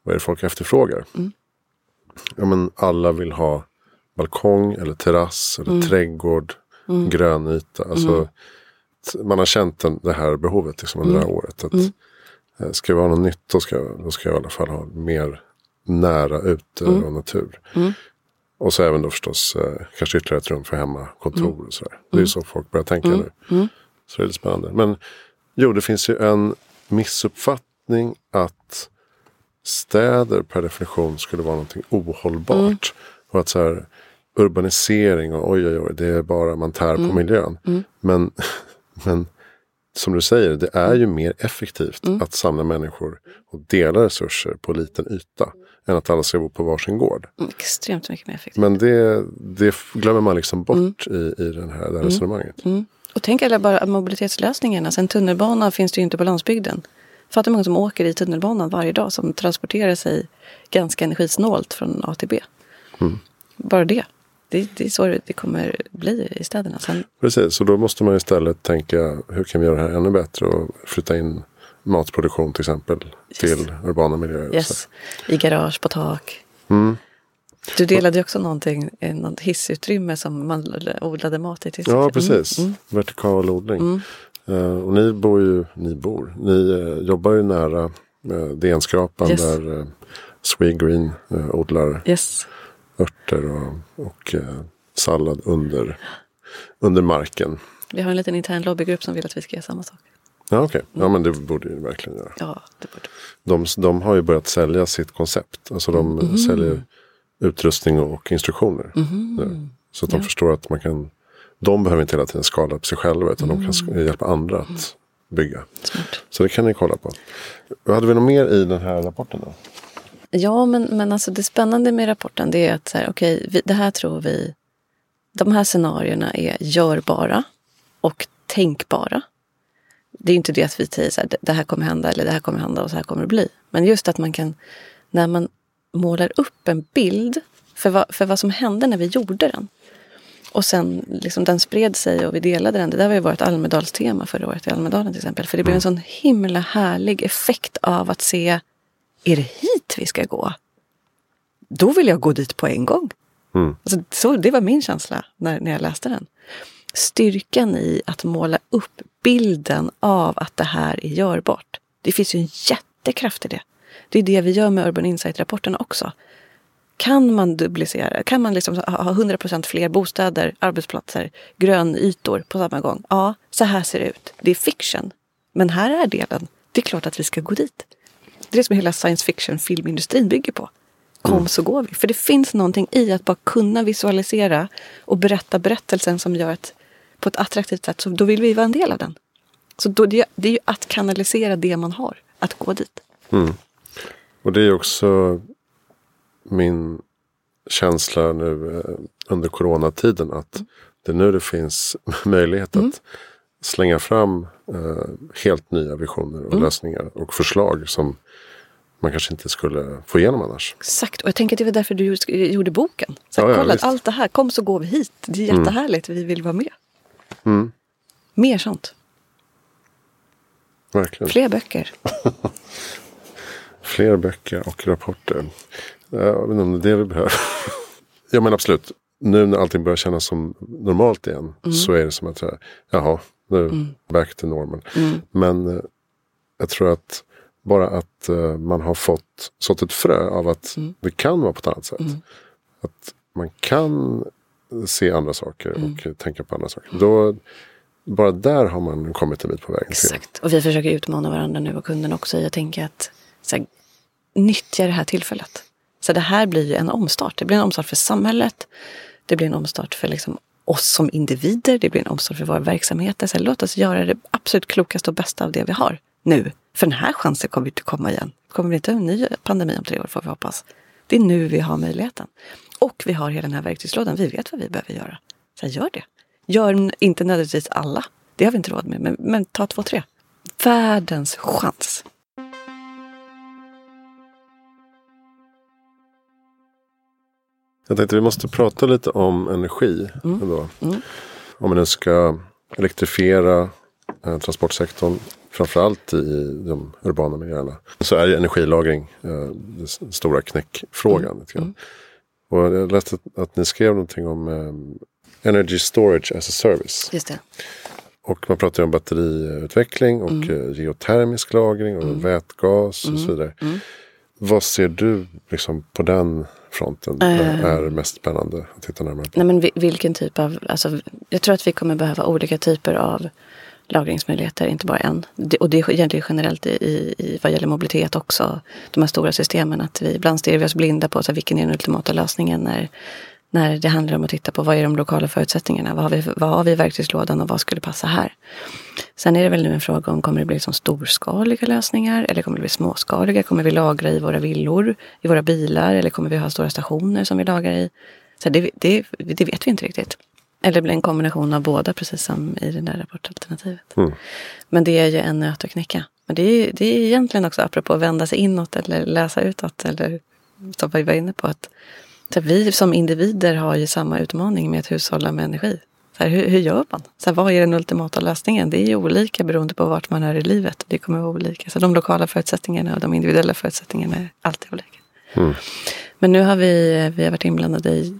vad är det folk efterfrågar? Mm. Ja men alla vill ha balkong eller terrass eller Mm. trädgård, grönyta. Alltså, t- Man har känt den, det här behovet liksom under det här året. Att, Mm. eh, Ska vi ha något nytt då ska, jag- då ska jag i alla fall ha mer nära ute Mm. och natur. Och så även då förstås eh, kanske ytterligare ett rum för hemmakontor och sådär. Det är så folk börjar tänka nu. Så det är lite spännande. Men jo, det finns ju en missuppfattning att städer per definition skulle vara någonting ohållbart. Och att så här urbanisering och oj oj oj, det är bara man tär på miljön. Men, (laughs) men som du säger, det är ju mer effektivt att samla människor och dela resurser på liten yta. Än att alla ska bo på varsin gård. Mm, Extremt mycket mer effektivt. Men det, det glömmer man liksom bort i, i den här, det här resonemanget. Mm. Och tänk alla bara mobilitetslösningarna. Alltså en tunnelbana finns det ju inte på landsbygden. Fatta hur många som åker i tunnelbanan varje dag som transporterar sig ganska energisnålt från A till B. Bara det. Det. Det är så det kommer bli i städerna. Sen, Precis, så då måste man istället tänka hur kan vi göra det här ännu bättre och flytta in matproduktion till exempel till urbana miljöer. och yes, I garage, på tak. Mm. Du delade ju också någonting, eh, något hissutrymme som man odlade mat i. Till Ja, exempel. precis. Mm, mm. Vertikal odling. Eh, och ni bor ju, ni bor, ni eh, jobbar ju nära uh, DN-skrapan Yes. där uh, Swegreen uh, odlar Yes. Örter och, och eh, sallad under, under marken. Vi har en liten intern lobbygrupp som vill att vi ska göra samma sak. Ja, okej. Ja, men det borde ju verkligen göra. Ja, det borde. De, de har ju börjat sälja sitt koncept. Alltså de Mm. säljer utrustning och instruktioner. nu. Så att de Ja. förstår att man kan. De behöver inte hela tiden skala upp sig själva. Utan de kan Mm. hjälpa andra att bygga. Smart. Så det kan ni kolla på. Hade vi något mer i den här rapporten då? Ja, men, men alltså det spännande med rapporten det är att så här, okej, vi, det här tror vi, de här scenarierna är görbara och tänkbara. Det är inte det att vi säger så här, det- det här kommer hända eller det här kommer hända och så här kommer det bli. Men just att man kan, när man målar upp en bild för vad, för vad som hände när vi gjorde den. Och sen liksom den spred sig och vi delade den. Det där var ju vårt Almedalstema förra året i Almedalen till exempel. För det blev en sån himla härlig effekt av att se, är det hit vi ska gå? Då vill jag gå dit på en gång. Mm. Alltså, så, det var min känsla när, när jag läste den. Styrkan i att måla upp bilden av att det här är görbart. Det finns ju en jättekraft i det. Det är det vi gör med Urban Insight-rapporterna också. Kan man duplicera, kan man liksom ha ha 100% fler bostäder, arbetsplatser, grönytor på samma gång? Ja, så här ser det ut. Det är fiction. Men här är delen. Det är klart att vi ska gå dit. Det är det som hela science fiction-filmindustrin bygger på. Kom så går vi. För det finns någonting i att bara kunna visualisera och berätta berättelsen som gör att på ett attraktivt sätt, så då vill vi vara en del av den. Så då, det, är ju att kanalisera det man har, att gå dit. Och det är också min känsla nu eh, under coronatiden. Att det är nu det finns (laughs) möjlighet att slänga fram eh, helt nya visioner och lösningar och förslag som man kanske inte skulle få igenom annars. Exakt, och jag tänker att det var därför du gjorde boken. Så här, Ja, ja, kolla, allt det här, kom så går vi hit. Det är jättehärligt, vi vill vara med. Mm. Mer sånt. Verkligen. Fler böcker. (laughs) Fler böcker och rapporter. Jag vet inte om det är det vi behöver. (laughs) ja men absolut. Nu när allting börjar kännas som normalt igen. Så är det som att, jaha, nu back to normal. Men eh, jag tror att bara att eh, man har fått sått ett frö av att det kan vara på ett annat sätt. Att man kan se andra saker och tänka på andra saker. Då, bara där har man kommit en bit på vägen. Exakt. Och vi försöker utmana varandra nu och kunden också i att tänka att här, nyttja det här tillfället. Så det här blir en omstart. Det blir en omstart för samhället. Det blir en omstart för liksom oss som individer. Det blir en omsorg för våra verksamheter. Så låt oss göra det absolut klokaste och bästa av det vi har nu. För den här chansen kommer inte komma igen. Det kommer inte en ny pandemi om tre år får vi hoppas. Det är nu vi har möjligheten. Och vi har hela den här verktygslådan. Vi vet vad vi behöver göra. Så gör det. Gör inte nödvändigtvis alla. Det har vi inte råd med. Men, men ta två, tre. Världens chans. Jag tänkte vi måste prata lite om energi. Mm. Ändå. Mm. Om man nu ska elektrifiera eh, transportsektorn. Framförallt i de urbana miljöerna. Så är ju energilagring eh, den stora knäckfrågan. Mm. Och jag läste att ni skrev någonting om eh, Energy Storage as a Service. Just det. Och man pratar ju om batteriutveckling och mm. Eh, geotermisk lagring och mm. vätgas och mm. så vidare. Mm. Vad ser du liksom på den fronten uh, är mest spännande att titta närmare på? Nej, men vilken typ av, alltså, jag tror att vi kommer behöva olika typer av lagringsmöjligheter, inte bara en. Och det egentligen generellt i, i vad gäller mobilitet också. De här stora systemen, att vi ibland stirrar vi oss blinda på så här, vilken är den ultimata lösningen när, när det handlar om att titta på vad är de lokala förutsättningarna? Vad har vi, vad har vi i verktygslådan och vad skulle passa här? Sen är det väl nu en fråga om kommer det bli liksom storskaliga lösningar eller kommer det bli småskaliga? Kommer vi lagra i våra villor, i våra bilar eller kommer vi ha stora stationer som vi lagrar i? Så det, det, det vet vi inte riktigt. Eller det blir en kombination av båda, precis som i det där rapportalternativet. Mm. Men det är ju en nöt att knäcka. Men det är, det är egentligen också apropå att vända sig inåt eller läsa utåt. Eller som vi var inne på. att Vi som individer har ju samma utmaning med att hushålla med energi. Så här, hur, hur, gör man? Så här, vad är den ultimata lösningen? Det är ju olika beroende på vart man är i livet. Det kommer vara olika. Så de lokala förutsättningarna och de individuella förutsättningarna är alltid olika. Mm. Men nu har vi, vi har varit inblandade i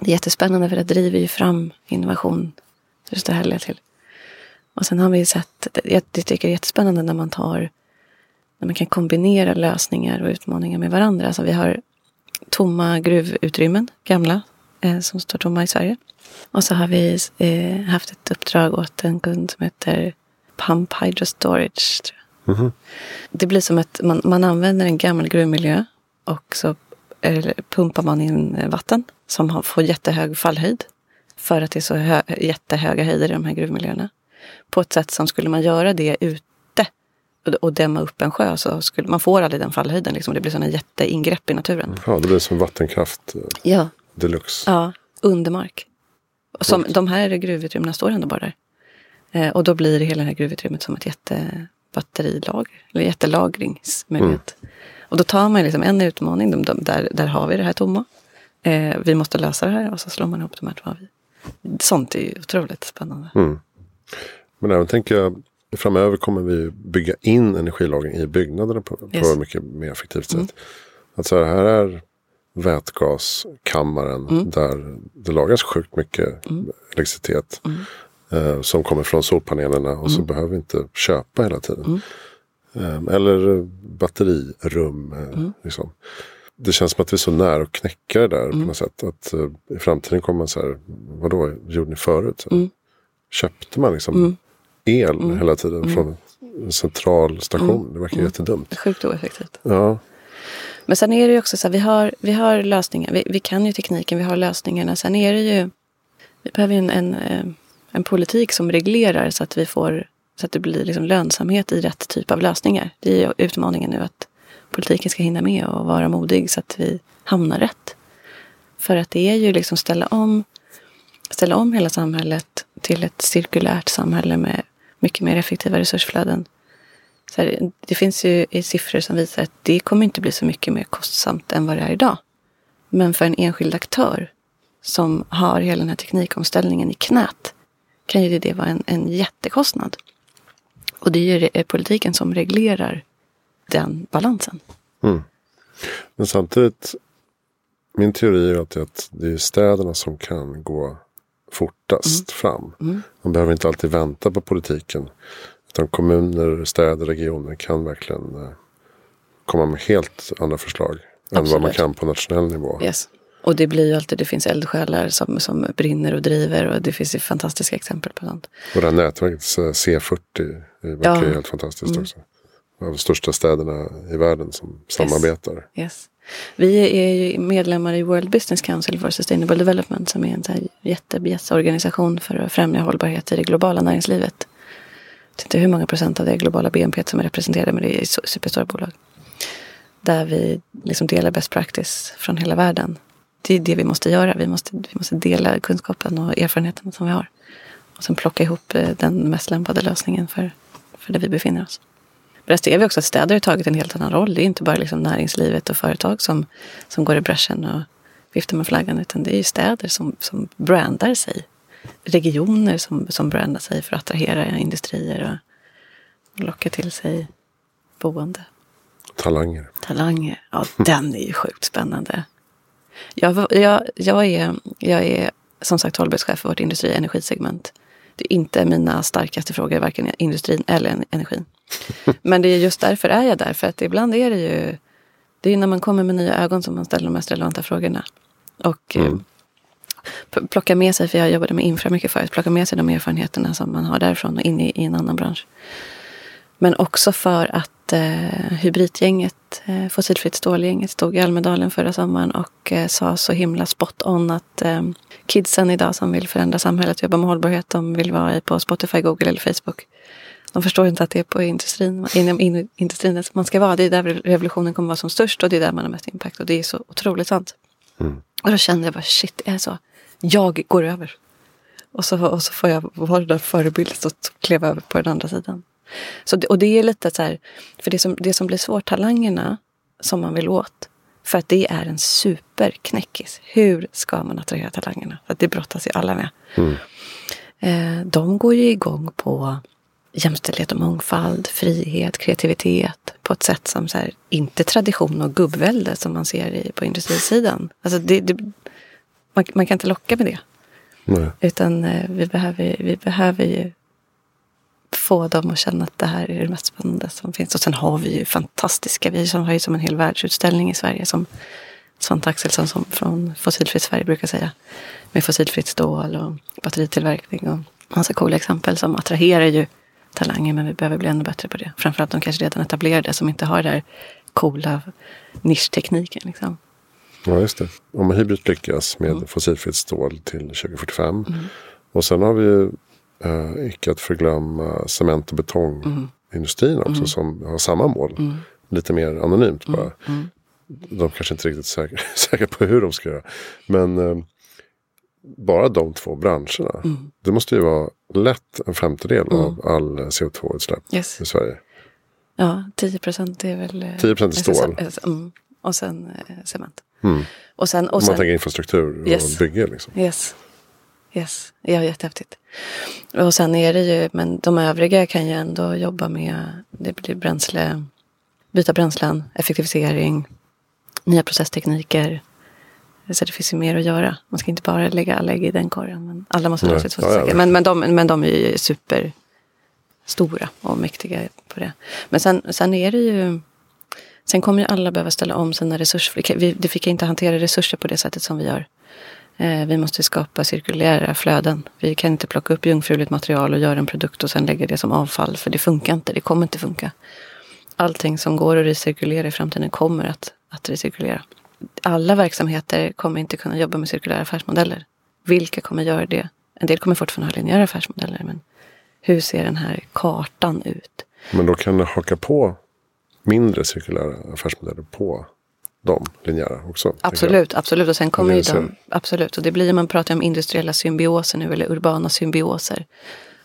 det är jättespännande för det driver ju fram innovation. Det står härliga till. Och sen har vi sett, jag tycker det är jättespännande när man tar, när man kan kombinera lösningar och utmaningar med varandra. Alltså vi har tomma gruvutrymmen, gamla, eh, som står tomma i Sverige. Och så har vi eh, haft ett uppdrag åt en kund som heter Pump Hydro Storage. Mm -hmm. Det blir som att man, man använder en gammal gruvmiljö och så pumpar man in vatten som får jättehög fallhöjd. För att det är så hö, jättehöga höjder i de här gruvmiljöerna. På ett sätt som skulle man göra det ute och, dämma upp en sjö så skulle man får aldrig den fallhöjden. Liksom. Det blir sådana jätteingrepp i naturen. Ja, det blir som vattenkraft eh, ja. deluxe. Ja, under mark. Som, de här gruvutrymmena står ändå bara där. Eh, och då blir hela det här gruvutrymmet som ett jättebatterilager. Eller jättelagringsmöjlighet. Mm. Och då tar man liksom en utmaning, de, de, där, där har vi det här tomma. Eh, vi måste lösa det här och så slår man ihop de här två. Sånt är ju otroligt spännande. Mm. Men även tänker jag, framöver kommer vi bygga in energilagring i byggnaderna på, yes. på ett mycket mer effektivt sätt. Mm. Att så här, här är vätgaskammaren mm. där det lagras sjukt mycket mm. elektricitet. Mm. Eh, som kommer från solpanelerna och så mm. behöver vi inte köpa hela tiden. Mm. Ehm, eller batterirum. Eh. Liksom. Det känns som att vi är så nära att knäcka det där på något sätt. Att uh, i framtiden kommer man så här, vadå gjorde ni förut? Köpte man liksom. El mm. hela tiden mm. från en central station? Det verkar mm. jättedumt. Sjukt oeffektivt. Ja. Men sen är det ju också så här, vi har, vi har lösningar. Vi, vi kan ju tekniken, vi har lösningarna. Sen är det ju, vi behöver en, en, eh, en politik som reglerar så att vi får så att det blir liksom lönsamhet i rätt typ av lösningar. Det är utmaningen nu att politiken ska hinna med och vara modig så att vi hamnar rätt. För att det är ju liksom ställa om, ställa om hela samhället till ett cirkulärt samhälle med mycket mer effektiva resursflöden. Så här, det finns ju siffror som visar att det kommer inte bli så mycket mer kostsamt än vad det är idag. Men för en enskild aktör som har hela den här teknikomställningen i knät kan ju det vara en, en jättekostnad. Och det är ju politiken som reglerar den balansen. Mm. Men samtidigt, min teori är att det är städerna som kan gå fortast mm. fram. Mm. Man behöver inte alltid vänta på politiken. Utan kommuner, städer, regioner kan verkligen eh, komma med helt andra förslag. Absolut. Än vad man kan på nationell nivå. Yes. Och det blir ju alltid, det finns eldsjälar som, som brinner och driver och det finns ju fantastiska exempel på sånt. Och det här nätverket C40 verkar ja. helt fantastiskt mm. också. Av de största städerna i världen som samarbetar. Yes. Vi är ju medlemmar i World Business Council for Sustainable Development som är en jättebjässorganisation för att främja hållbarhet i det globala näringslivet. Jag vet inte hur många procent av det globala BNP som är representerade men det är superstora bolag. Där vi liksom delar best practice från hela världen. Det är det vi måste göra. Vi måste, vi måste dela kunskapen och erfarenheten som vi har. Och sen plocka ihop eh, den mest lämpade lösningen för, för där vi befinner oss. Där ser vi också att städer har tagit en helt annan roll. Det är inte bara liksom näringslivet och företag som, som går i bräschen och viftar med flaggan. Utan det är ju städer som, som brandar sig. Regioner som, som brandar sig för att attrahera industrier och, och locka till sig boende. Talanger. Talanger. Ja, (laughs) den är ju sjukt spännande. Jag, jag, jag, är, jag är som sagt hållbarhetschef för vårt industri och energisegment. Det är inte mina starkaste frågor, varken industrin eller energin. Men det är just därför är jag där. För att ibland är det ju det är när man kommer med nya ögon som man ställer de mest relevanta frågorna. Och eh, mm. plocka med sig, för jag jobbade med infra mycket förut, plocka med sig de erfarenheterna som man har därifrån och in i, i en annan bransch. Men också för att eh, hybridgänget, eh, fossilfritt stålgänget, stod i Almedalen förra sommaren och eh, sa så himla spot on att eh, kidsen idag som vill förändra samhället, jobba med hållbarhet, de vill vara på Spotify, Google eller Facebook. De förstår inte att det är på industrin, inom industrin man ska vara. Det är där revolutionen kommer vara som störst och det är där man har mest impact. Och det är så otroligt sant. Mm. Och då kände jag bara shit, det är så. Jag går över. Och så, och så får jag vara den där förebilden och kliva över på den andra sidan. Så det, och det är lite så här, för det som, det som blir svårt, talangerna som man vill åt. För att det är en superknäckis. Hur ska man attrahera talangerna? För att det brottas ju alla med. Mm. Eh, de går ju igång på jämställdhet och mångfald, frihet, kreativitet på ett sätt som så här, inte tradition och gubbvälde som man ser i, på industrisidan. Alltså det, det, man, man, kan inte locka med det. Nej. Utan eh, vi, behöver, vi behöver ju få dem att känna att det här är det mest spännande som finns. Och sen har vi ju fantastiska, vi har ju som en hel världsutställning i Sverige som Svante Axelsson som från Fossilfritt Sverige brukar säga. Med fossilfritt stål och batteritillverkning och massa coola exempel som attraherar ju talanger men vi behöver bli ännu bättre på det. Framförallt de kanske redan etablerade som inte har den där coola nischtekniken. Liksom. Ja, just det. Om Hybrid lyckas med mm. fossilfritt stål till 2045. Mm. Och sen har vi ju eh, icke att förglömma cement och betongindustrin också mm. som har samma mål. Mm. Lite mer anonymt bara. Mm. Mm. De kanske inte är riktigt säkra, (laughs) säkra på hur de ska göra. Men eh, bara de två branscherna. Mm. Det måste ju vara lätt en femtedel mm. av all CO2-utsläpp yes. i Sverige. Ja, 10 procent är väl... 10 eh, procent är stål. Mm. Och sen eh, cement. Mm. Och sen, och Om man tänker infrastruktur yes. och bygge. Liksom. Yes. Yes, ja jättehäftigt. Och sen är det ju, men de övriga kan ju ändå jobba med, det blir bränsle, byta bränslen, effektivisering, nya processtekniker, så det finns ju mer att göra. Man ska inte bara lägga alla ägg i den korgen. Men alla måste dra sitt ja, ja, men, men, de, men de är ju superstora och mäktiga på det. Men sen, sen är det ju... Sen kommer ju alla behöva ställa om sina resurser. Vi, vi kan inte hantera resurser på det sättet som vi gör. Eh, vi måste skapa cirkulära flöden. Vi kan inte plocka upp jungfruligt material och göra en produkt och sen lägga det som avfall. För det funkar inte. Det kommer inte funka. Allting som går att recirkulera i framtiden kommer att, att recirkulera alla verksamheter kommer inte kunna jobba med cirkulära affärsmodeller. Vilka kommer göra det? En del kommer fortfarande ha linjära affärsmodeller. Men hur ser den här kartan ut? Men då kan du haka på mindre cirkulära affärsmodeller på de linjära också? Absolut, absolut. Och sen kommer ju de, absolut. Och det blir, man pratar om industriella symbioser nu, eller urbana symbioser.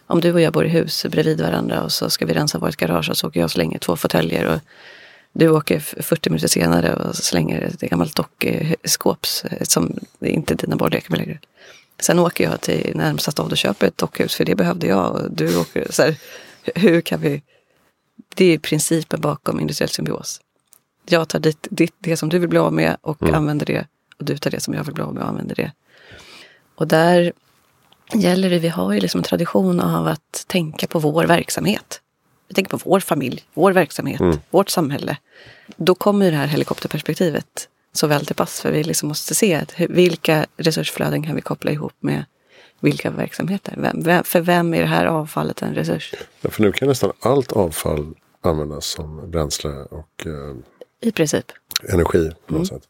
Om du och jag bor i hus bredvid varandra och så ska vi rensa vårt garage och så åker jag och slänger två fåtöljer och du åker 40 minuter senare och slänger ett gammalt dockskåp som inte dina barn leker med längre. Sen åker jag till närmsta stad och köper ett dockhus för det behövde jag. Och du åker, så här, hur kan vi... Det är principen bakom industriell symbios. Jag tar dit, dit det som du vill bli av med och mm. använder det. Och du tar det som jag vill bli av med och använder det. Och där gäller det, vi har ju liksom en tradition av att tänka på vår verksamhet. Vi tänker på vår familj, vår verksamhet, mm. vårt samhälle. Då kommer det här helikopterperspektivet så väl till pass. För vi liksom måste se att vilka resursflöden kan vi koppla ihop med vilka verksamheter. Vem, vem, för vem är det här avfallet en resurs? Ja, för nu kan nästan allt avfall användas som bränsle och eh, I princip. energi på något sätt.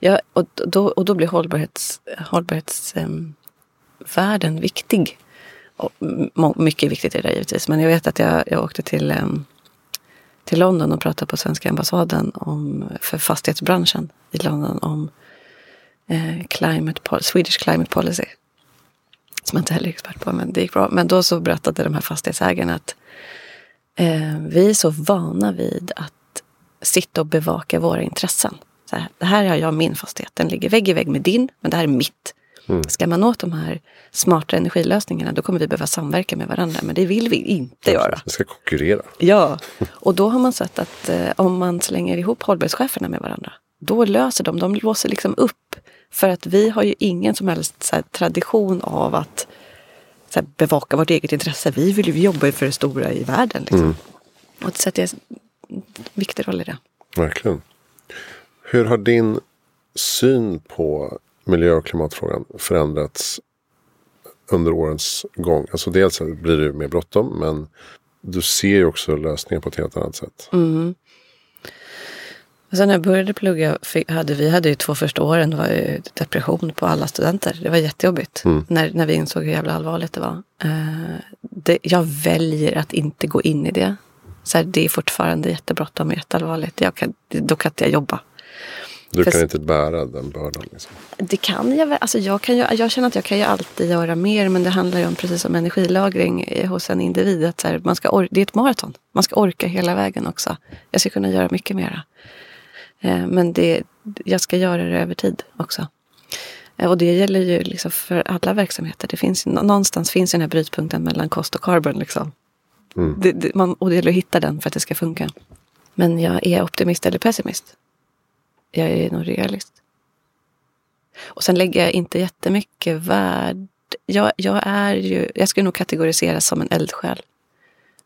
Ja, och då, och då blir hållbarhets, hållbarhetsvärlden viktig. Och mycket viktigt är det givetvis. Men jag vet att jag, jag åkte till, em, till London och pratade på svenska ambassaden om, för fastighetsbranschen i London om eh, climate, Swedish climate policy. Som jag inte heller är expert på, men det gick bra. Men då så berättade de här fastighetsägarna att eh, vi är så vana vid att sitta och bevaka våra intressen. Så här, det här har jag min fastighet, den ligger vägg i vägg med din, men det här är mitt. Ska man åt de här smarta energilösningarna då kommer vi behöva samverka med varandra, men det vill vi inte göra. Vi ska konkurrera. Ja, och då har man sett att eh, om man slänger ihop hållbarhetscheferna med varandra, då löser de, de låser liksom upp. För att vi har ju ingen som helst så här, tradition av att så här, bevaka vårt eget intresse. Vi vill ju jobba för det stora i världen. Liksom. Och det sätter jag viktig roll i det. Verkligen. Hur har din syn på miljö och klimatfrågan förändrats under årens gång? Alltså dels blir det mer bråttom men du ser ju också lösningar på ett helt annat sätt. Och sen när jag började plugga, hade vi hade ju två första åren, var ju depression på alla studenter. Det var jättejobbigt när, när vi insåg hur jävla allvarligt det var. Eh, det, jag väljer att inte gå in i det. Så här, det är fortfarande jättebråttom och jätteallvarligt. Jag kan, då kan inte jag jobba. Du För- kan inte bära den bördan. Liksom. Det kan jag väl. Alltså jag, kan ju, jag känner att jag kan ju alltid göra mer. Men det handlar ju om, precis som energilagring eh, hos en individ. Att så här, man ska or- det är ett maraton. Man ska orka hela vägen också. Jag ska kunna göra mycket mera. Eh, Men det, jag ska göra det över tid också. Eh, Och det gäller ju liksom för alla verksamheter. Det finns, någonstans finns den här brytpunkten mellan kost och carbon. Liksom. Det, det, man, och det gäller att hitta den för att det ska funka. Men jag är optimist eller pessimist. Jag är nog realist. Och sen lägger jag inte jättemycket värde. Jag, jag är ju, jag skulle nog kategoriseras som en eldsjäl.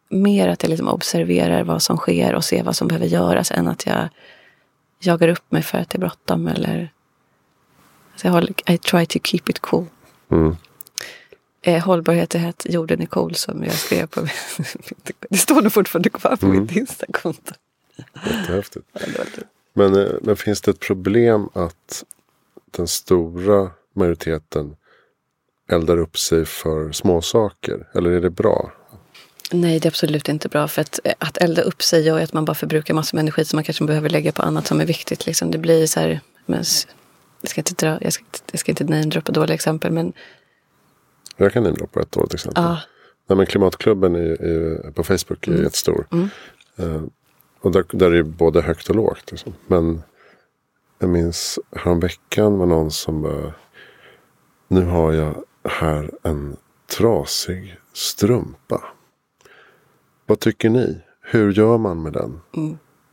Mer att jag liksom observerar vad som sker och ser vad som behöver göras än att jag jagar upp mig för att det är bråttom eller... Så jag håller, I try to keep it cool. Mm. Eh, hållbarhet är att jorden är cool som jag skrev på (laughs) Det står nog fortfarande kvar på mitt Instakonto. Jättehäftigt. Ja, Men, eh, men finns det ett problem att den stora majoriteten eldar upp sig för småsaker? Eller är det bra? Nej, det är absolut inte bra. För att, eh, att elda upp sig gör att man bara förbrukar massor med energi som man kanske behöver lägga på annat som är viktigt. Liksom. Det blir så här... Men, jag ska inte dra, jag ska, jag ska inte namedroppa dåliga exempel, men Jag kan på ett dåligt exempel. ja, Nej, men klimatklubben är, är, på Facebook är jättestor. Eh, och där, där är det både högt och lågt. Liksom. Men jag minns häromveckan var någon som bara. Nu har jag här en trasig strumpa. Vad tycker ni? Hur gör man med den?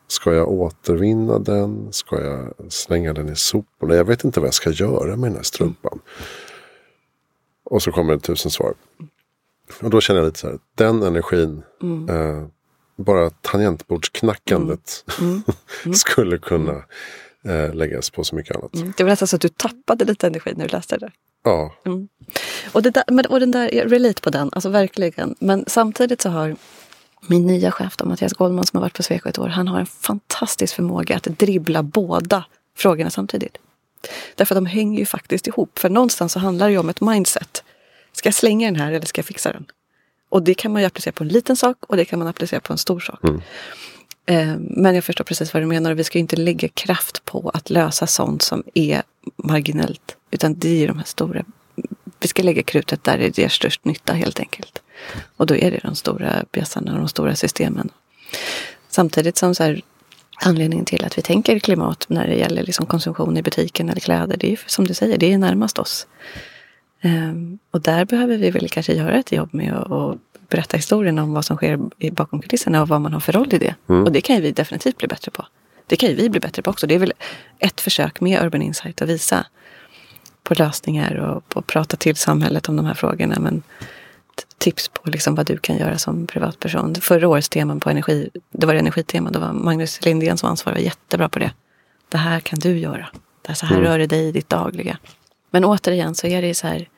Ska jag återvinna den? Ska jag slänga den i soporna? Jag vet inte vad jag ska göra med den här strumpan. Och så kommer det tusen svar. Och då känner jag lite så här, den energin, eh, bara tangentbordsknackandet (laughs) skulle kunna eh, läggas på så mycket annat. det var nästan så att du tappade lite energi när du läste det. Ja, Och, det där, men, och den där, jag relate på den, alltså verkligen. Men samtidigt så har min nya chef då, Mattias Goldman som har varit på Sweco ett år, han har en fantastisk förmåga att dribbla båda frågorna samtidigt. Därför att de hänger ju faktiskt ihop. För någonstans så handlar det ju om ett mindset. Ska jag slänga den här eller ska jag fixa den? Och det kan man ju applicera på en liten sak och det kan man applicera på en stor sak. Eh, Men jag förstår precis vad du menar och vi ska inte lägga kraft på att lösa sånt som är marginellt. Utan det är de här stora. Vi ska lägga krutet där det ger störst nytta helt enkelt. Och då är det de stora bjässarna och de stora systemen. Samtidigt som så här, anledningen till att vi tänker klimat när det gäller liksom konsumtion i butiken eller kläder. Det är som du säger, det är närmast oss. Ehm, och där behöver vi väl kanske göra ett jobb med att berätta historien om vad som sker bakom kulisserna och vad man har för roll i det. Och det kan ju vi definitivt bli bättre på. Det kan ju vi bli bättre på också. Det är väl ett försök med Urban Insight att visa på lösningar och på att prata till samhället om de här frågorna. Men tips på liksom vad du kan göra som privatperson. Förra årets teman på energi, det var energitema, då var Magnus Lindén som ansvarig var jättebra på det. det här kan du göra. Det här, så här mm. rör det dig i ditt dagliga. Men återigen så är det ju så här.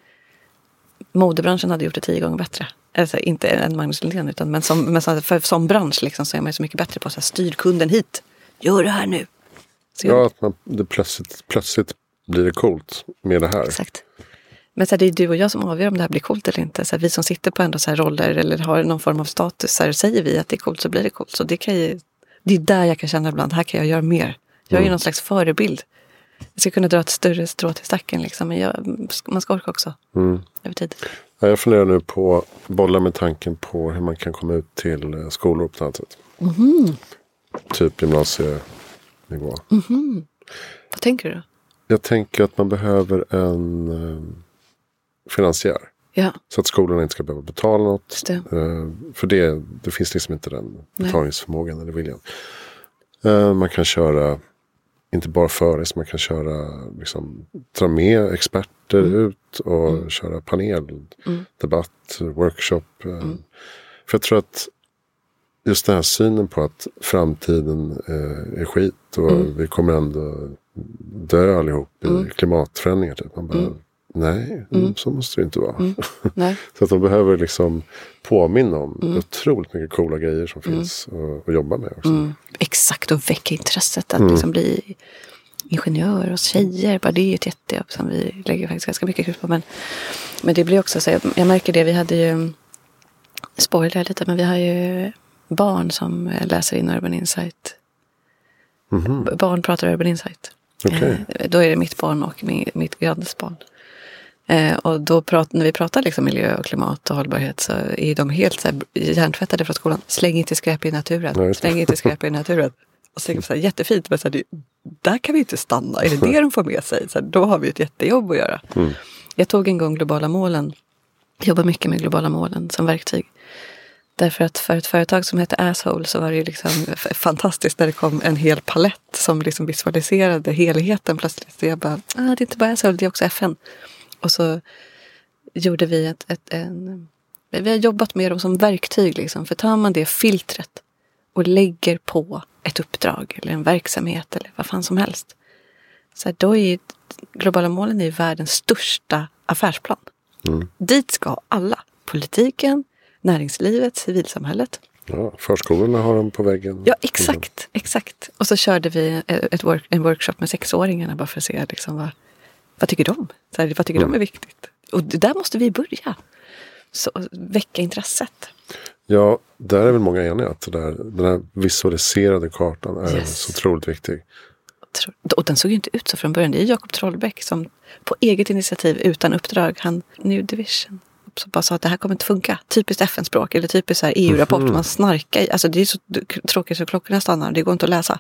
Modebranschen hade gjort det tio gånger bättre. Alltså inte än Magnus Lindén, utan men som, men för, som bransch liksom, så är man så mycket bättre på att styr kunden hit. Gör det här nu. Så ja, att man, det plötsligt, plötsligt blir det coolt med det här. Exakt. Men så här, det är du och jag som avgör om det här blir coolt eller inte. Så här, vi som sitter på ändå så här roller eller har någon form av status. Så här, säger vi att det är coolt så blir det coolt. Så det, kan ju, det är där jag kan känna ibland, här kan jag göra mer. Jag är mm. någon slags förebild. Jag ska kunna dra ett större strå till stacken. Liksom, men jag, man ska orka också. Mm. Över tid. Jag funderar nu på, bolla med tanken på hur man kan komma ut till eh, skolor på något sätt. Mm. Typ gymnasienivå. Mm. Vad tänker du? Jag tänker att man behöver en eh, finansiär. Ja. Så att skolorna inte ska behöva betala något. Det. Eh, för det, det finns liksom inte den betalningsförmågan eller viljan. Eh, man kan köra, inte bara föres, man kan köra, liksom, dra med experter mm. ut och mm. köra panel, mm. workshop. Eh. Mm. För jag tror att just den här synen på att framtiden är skit och mm. vi kommer ändå dö allihop i mm. klimatförändringar. Typ. Man bara, Nej, mm. så måste det inte vara. Mm. (laughs) så att de behöver liksom påminna om mm. otroligt mycket coola grejer som mm. finns att jobba med. Också. Mm. Exakt, och väcka intresset att mm. liksom bli ingenjör och tjejer. Bara det är ett jättejobb som vi lägger faktiskt ganska mycket krut på. Men, men det blir också så, jag märker det, vi hade ju, spoiler lite, men vi har ju barn som läser in Urban Insight. Mm Barn pratar Urban Insight. Okay. Eh, då är det mitt barn och mitt grannes barn. Eh, och då prat, när vi pratar liksom miljö och klimat och hållbarhet så är de helt så här, hjärntvättade från skolan. Släng inte skräp i naturen. Nej, Släng inte skräp i naturen. Och så, så här, jättefint, men så här, där kan vi inte stanna. Är det det de får med sig? Så här, då har vi ett jättejobb att göra. Mm. Jag tog en gång globala målen. Jag jobbar mycket med globala målen som verktyg. Därför att för ett företag som heter Asshole så var det ju liksom fantastiskt när det kom en hel palett som liksom visualiserade helheten plötsligt. Så jag bara, ah, det är inte bara Asshole, det är också FN. Och så gjorde vi ett, ett en, vi har jobbat med dem som verktyg. Liksom. För tar man det filtret och lägger på ett uppdrag eller en verksamhet eller vad fan som helst. Så här, då är globala målen är världens största affärsplan. Mm. Dit ska alla. Politiken, näringslivet, civilsamhället. Ja, förskolorna har dem på väggen. Ja, exakt. exakt. Och så körde vi ett work, en workshop med sexåringarna bara för att se liksom vad, vad tycker de? Så här, vad tycker mm. de är viktigt? Och där måste vi börja. Så, väcka intresset. Ja, där är väl många eniga att där, den här visualiserade kartan är yes. så otroligt viktig. Och den såg ju inte ut så från början. Det är Jakob Trollbäck som på eget initiativ utan uppdrag, han New Division, som bara sa att det här kommer inte funka. Typiskt FN-språk eller typiskt EU-rapport. Mm -hmm. Man snarkar. Alltså det är så tråkigt så klockorna stannar. Det går inte att läsa.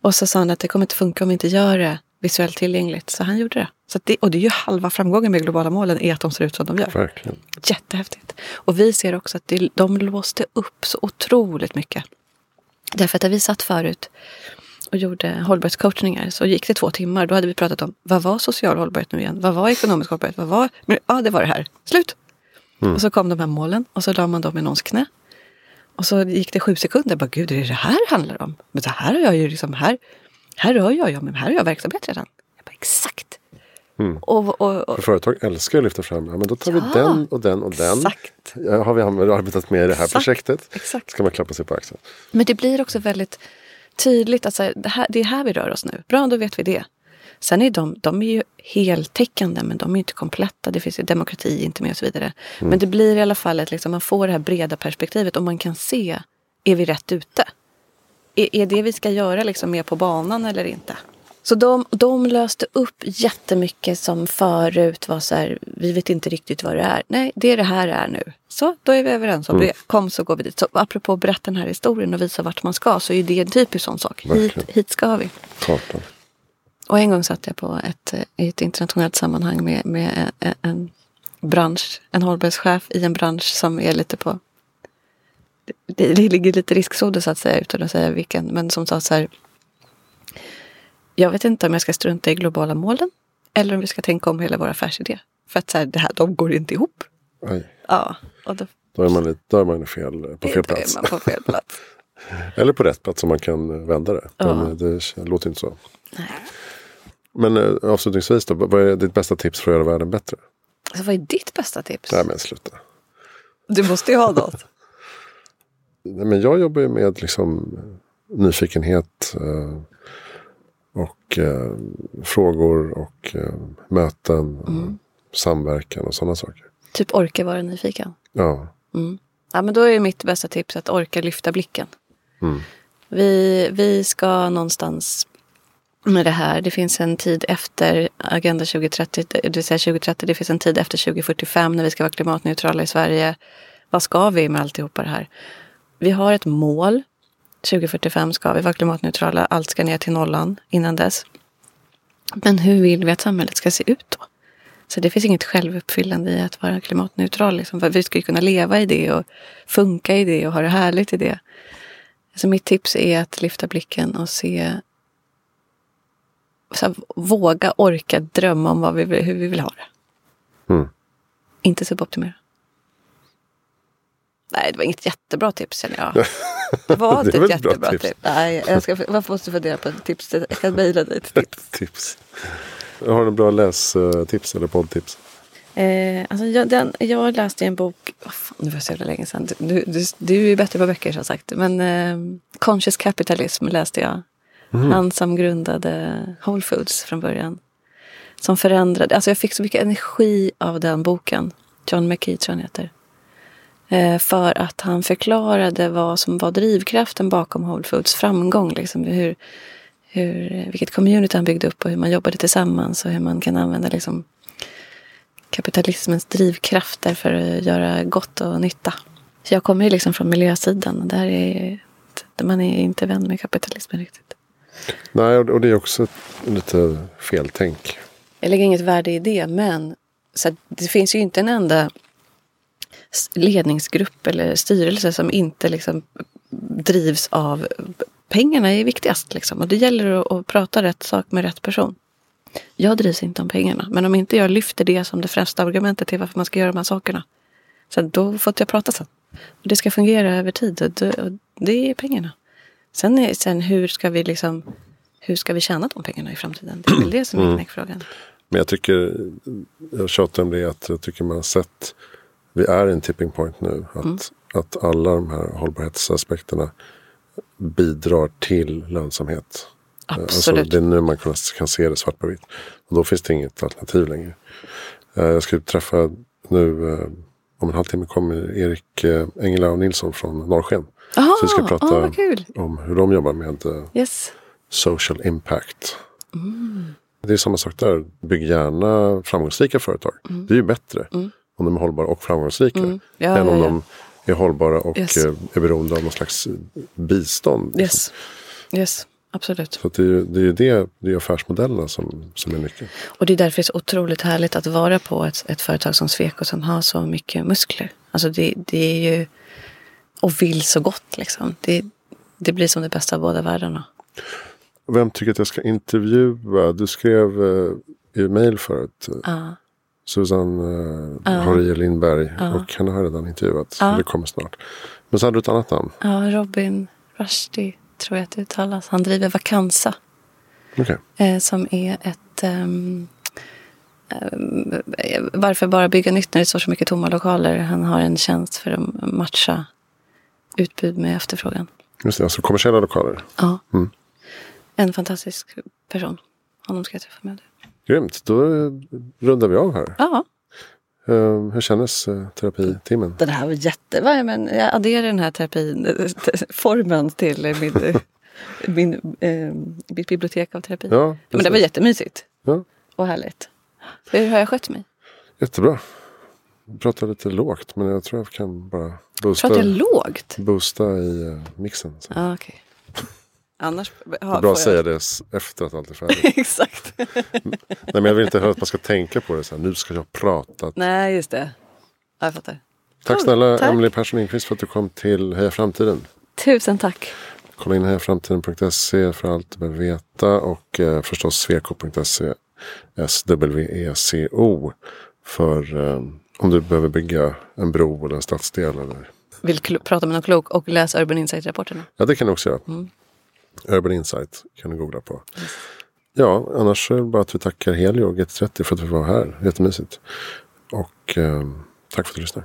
Och så sa han att det kommer inte funka om vi inte gör det visuellt tillgängligt. Så han gjorde det. Så det och det är ju halva framgången med globala målen är att de ser ut som de gör. Verkligen. Jättehäftigt. Och vi ser också att det, de låste upp så otroligt mycket. Därför att när vi satt förut och gjorde hållbarhetscoachningar så gick det två timmar. Då hade vi pratat om vad var social hållbarhet nu igen? Vad var ekonomisk hållbarhet? Vad var... Ja, det var det här. Slut! Mm. Och så kom de här målen och så la man dem i någons knä. Och så gick det sju sekunder. Bara, Gud, är det det här det handlar om? Men det här har jag ju liksom här. Här rör jag, ja, men här har jag verksamhet redan. Jag bara, exakt. Mm. Och, och, och, För företag älskar att lyfta fram, ja men då tar ja, vi den och den och den. Exakt. Ja, har vi arbetat med i det här exakt, projektet? Exakt. Ska man klappa sig på axeln. Men det blir också väldigt tydligt att det, här, det är här vi rör oss nu. Bra, då vet vi det. Sen är de, de är ju heltäckande men de är inte kompletta. Det finns ju demokrati inte med och så vidare. Mm. Men det blir i alla fall att liksom, man får det här breda perspektivet och man kan se, är vi rätt ute? Är, det vi ska göra liksom mer på banan eller inte? Så de, de löste upp jättemycket som förut var så här, vi vet inte riktigt vad det är. Nej, det är det här är nu. Så, då är vi överens om mm. det. Kom så går vi dit. Så apropå att berätta den här historien och visa vart man ska så är det en typisk sån sak. Hit, hit ska vi. Kartan. Och en gång satt jag på ett, i ett internationellt sammanhang med, med en, en bransch, en hållbarhetschef i en bransch som är lite på det, det ligger lite riskzoner så att säga utan att säga vilken. Men som sa så här. Jag vet inte om jag ska strunta i globala målen eller om vi ska tänka om hela vår affärsidé. För att så här, det här, de går inte ihop. Oj. Ja, och då, då, är man lite, då är man fel, på fel plats. På fel plats. (laughs) Eller på rätt plats om man kan vända det. Ja. Men det låter inte så. Nej. Men eh, avslutningsvis då, vad är ditt bästa tips för att göra världen bättre? Alltså, vad är ditt bästa tips? Nej men sluta. Du måste ju ha något. (laughs) Men jag jobbar ju med liksom nyfikenhet eh, och eh, frågor och eh, möten. Och samverkan och sådana saker. typ orka vara nyfiken. Ja, Ja, men då är mitt bästa tips att orka lyfta blicken. Mm. Vi, vi ska någonstans med det här. Det finns en tid efter Agenda 2030, det vill säga 2030. Det finns en tid efter 2045 när vi ska vara klimatneutrala i Sverige. Vad ska vi med alltihopa det här? Vi har ett mål. 2045 ska vi vara klimatneutrala. Allt ska ner till nollan innan dess. Men hur vill vi att samhället ska se ut då? Så det finns inget självuppfyllande i att vara klimatneutral. Liksom. Vi ska ju kunna leva i det och funka i det och ha det härligt i det. Så mitt tips är att lyfta blicken och se så här, våga orka drömma om vad vi, vill- hur vi vill ha det. Mm. Inte suboptimera. Nej, det var inget jättebra tips känner jag. (laughs) Det var inte var ett ett bra jättebra tips. tips. Nej, jag, ska, jag måste fundera på ett tips. Jag kan mejla dig ett tips. tips. Har en bra lästips eller poddtips. Eh, alltså jag, den, jag läste en bok, oh, fan, det var så jävla länge sedan. Du, du, du är ju bättre på böcker som sagt. Men eh, Conscious Capitalism läste jag. Han som grundade Whole Foods från början. Som förändrade, alltså jag fick så mycket energi av den boken. John McKee tror jag han heter. Eh, för att han förklarade vad som var drivkraften bakom Whole Foods framgång. Liksom, hur, hur, vilket community han byggde upp och hur man jobbade tillsammans och hur man kan använda liksom, kapitalismens drivkrafter för att göra gott och nytta. Så jag kommer ju liksom från miljösidan där är man är inte vän med kapitalismen riktigt. Nej, och det är också lite feltänk. Jag lägger inget värde i det, men så det finns ju inte en enda ledningsgrupp eller styrelse som inte liksom drivs av pengarna är viktigast. Liksom. Och det gäller att, att prata rätt sak med rätt person. Jag drivs inte om pengarna, men om inte jag lyfter det som det främsta argumentet till varför man ska göra de här sakerna. Så då får jag prata sen. Och det ska fungera över tid och det, och det är pengarna. Sen, är, sen hur ska vi liksom hur ska vi tjäna de pengarna i framtiden? Det är väl det som är knäckfrågan. Men jag tycker, jag tjatar om det, att jag tycker man har sett, vi är i en tipping point nu. Att, Mm. att alla de här hållbarhetsaspekterna bidrar till lönsamhet. Absolut. Alltså, det är nu man kan, kan se det svart på vitt. Och då finns det inget alternativ längre. Eh, Jag ska träffa nu, eh, om en halvtimme kommer Erik eh, Engelau Nilsson från Norrsken. Aha, Så vi ska prata ah, om hur de jobbar med eh, Yes. social impact. Det är samma sak där. Bygg gärna framgångsrika företag. Det är ju bättre om de är hållbara och framgångsrika. Ja, än ja, om ja. de är hållbara och Yes. eh, är beroende av någon slags bistånd. liksom. Yes. Yes, absolut. Så det är ju det, är det, det är affärsmodellerna som, som är nyckeln. Och det är därför det är så otroligt härligt att vara på ett, ett företag som Sweco som har så mycket muskler. Alltså det, det är ju... Och vill så gott liksom. Det, det blir som det bästa av båda världarna. Vem tycker att jag ska intervjua? Du skrev eh, i mejl förut. eh, Ja. Susan uh, Harie Lindberg. Och henne har jag redan intervjuat. Ja. Det kommer snart. Men så hade du ett annat namn. ja, Robin Rushdie tror jag att det uttalas. Han driver Vakansa. Okej. eh, som är ett... ehm, ehm, varför bara bygga nytt när det står så mycket tomma lokaler? Han har en tjänst för att matcha utbud med efterfrågan. Just det, alltså kommersiella lokaler. Ja. Mm. En fantastisk person. Honom ska jag träffa med. Grymt, då eh, rundar vi av här. Ja, Eh, hur kändes uh, terapitimmen? den här var jättebra. Men jag adderar den här terapiformen (laughs) till eh, min, eh, (laughs) min, eh, mitt bibliotek av terapi. Ja, men det var jättemysigt ja, och härligt. Hur har jag skött mig? jättebra. Jag pratar lite lågt men jag tror jag kan bara boosta, Pratar jag lågt? boosta i uh, mixen. Så. Ja, okej. Annars Det är bra att säga det s- efter att allt är färdigt. (laughs) Exakt. Nej, men jag vill inte höra att man ska tänka på det så här. Nu ska jag prata. Nej, just det. Ja, jag fattar. Tack snälla tack. Emelie Persson Lindqvist för att du kom till Heja Framtiden. Tusen tack. Kolla in hejaframtiden.se för allt du behöver veta och eh, förstås sveko.se SWECO för eh, om du behöver bygga en bro eller en stadsdel eller vill prata med någon klok och läsa Urban Insight-rapporterna. Ja, det kan du också göra. Mm. Urban Insight kan du googla på. Ja, annars är det bara att vi tackar Helio och GT30 för att vi var här. Jättemysigt. Och eh, tack för att du lyssnar.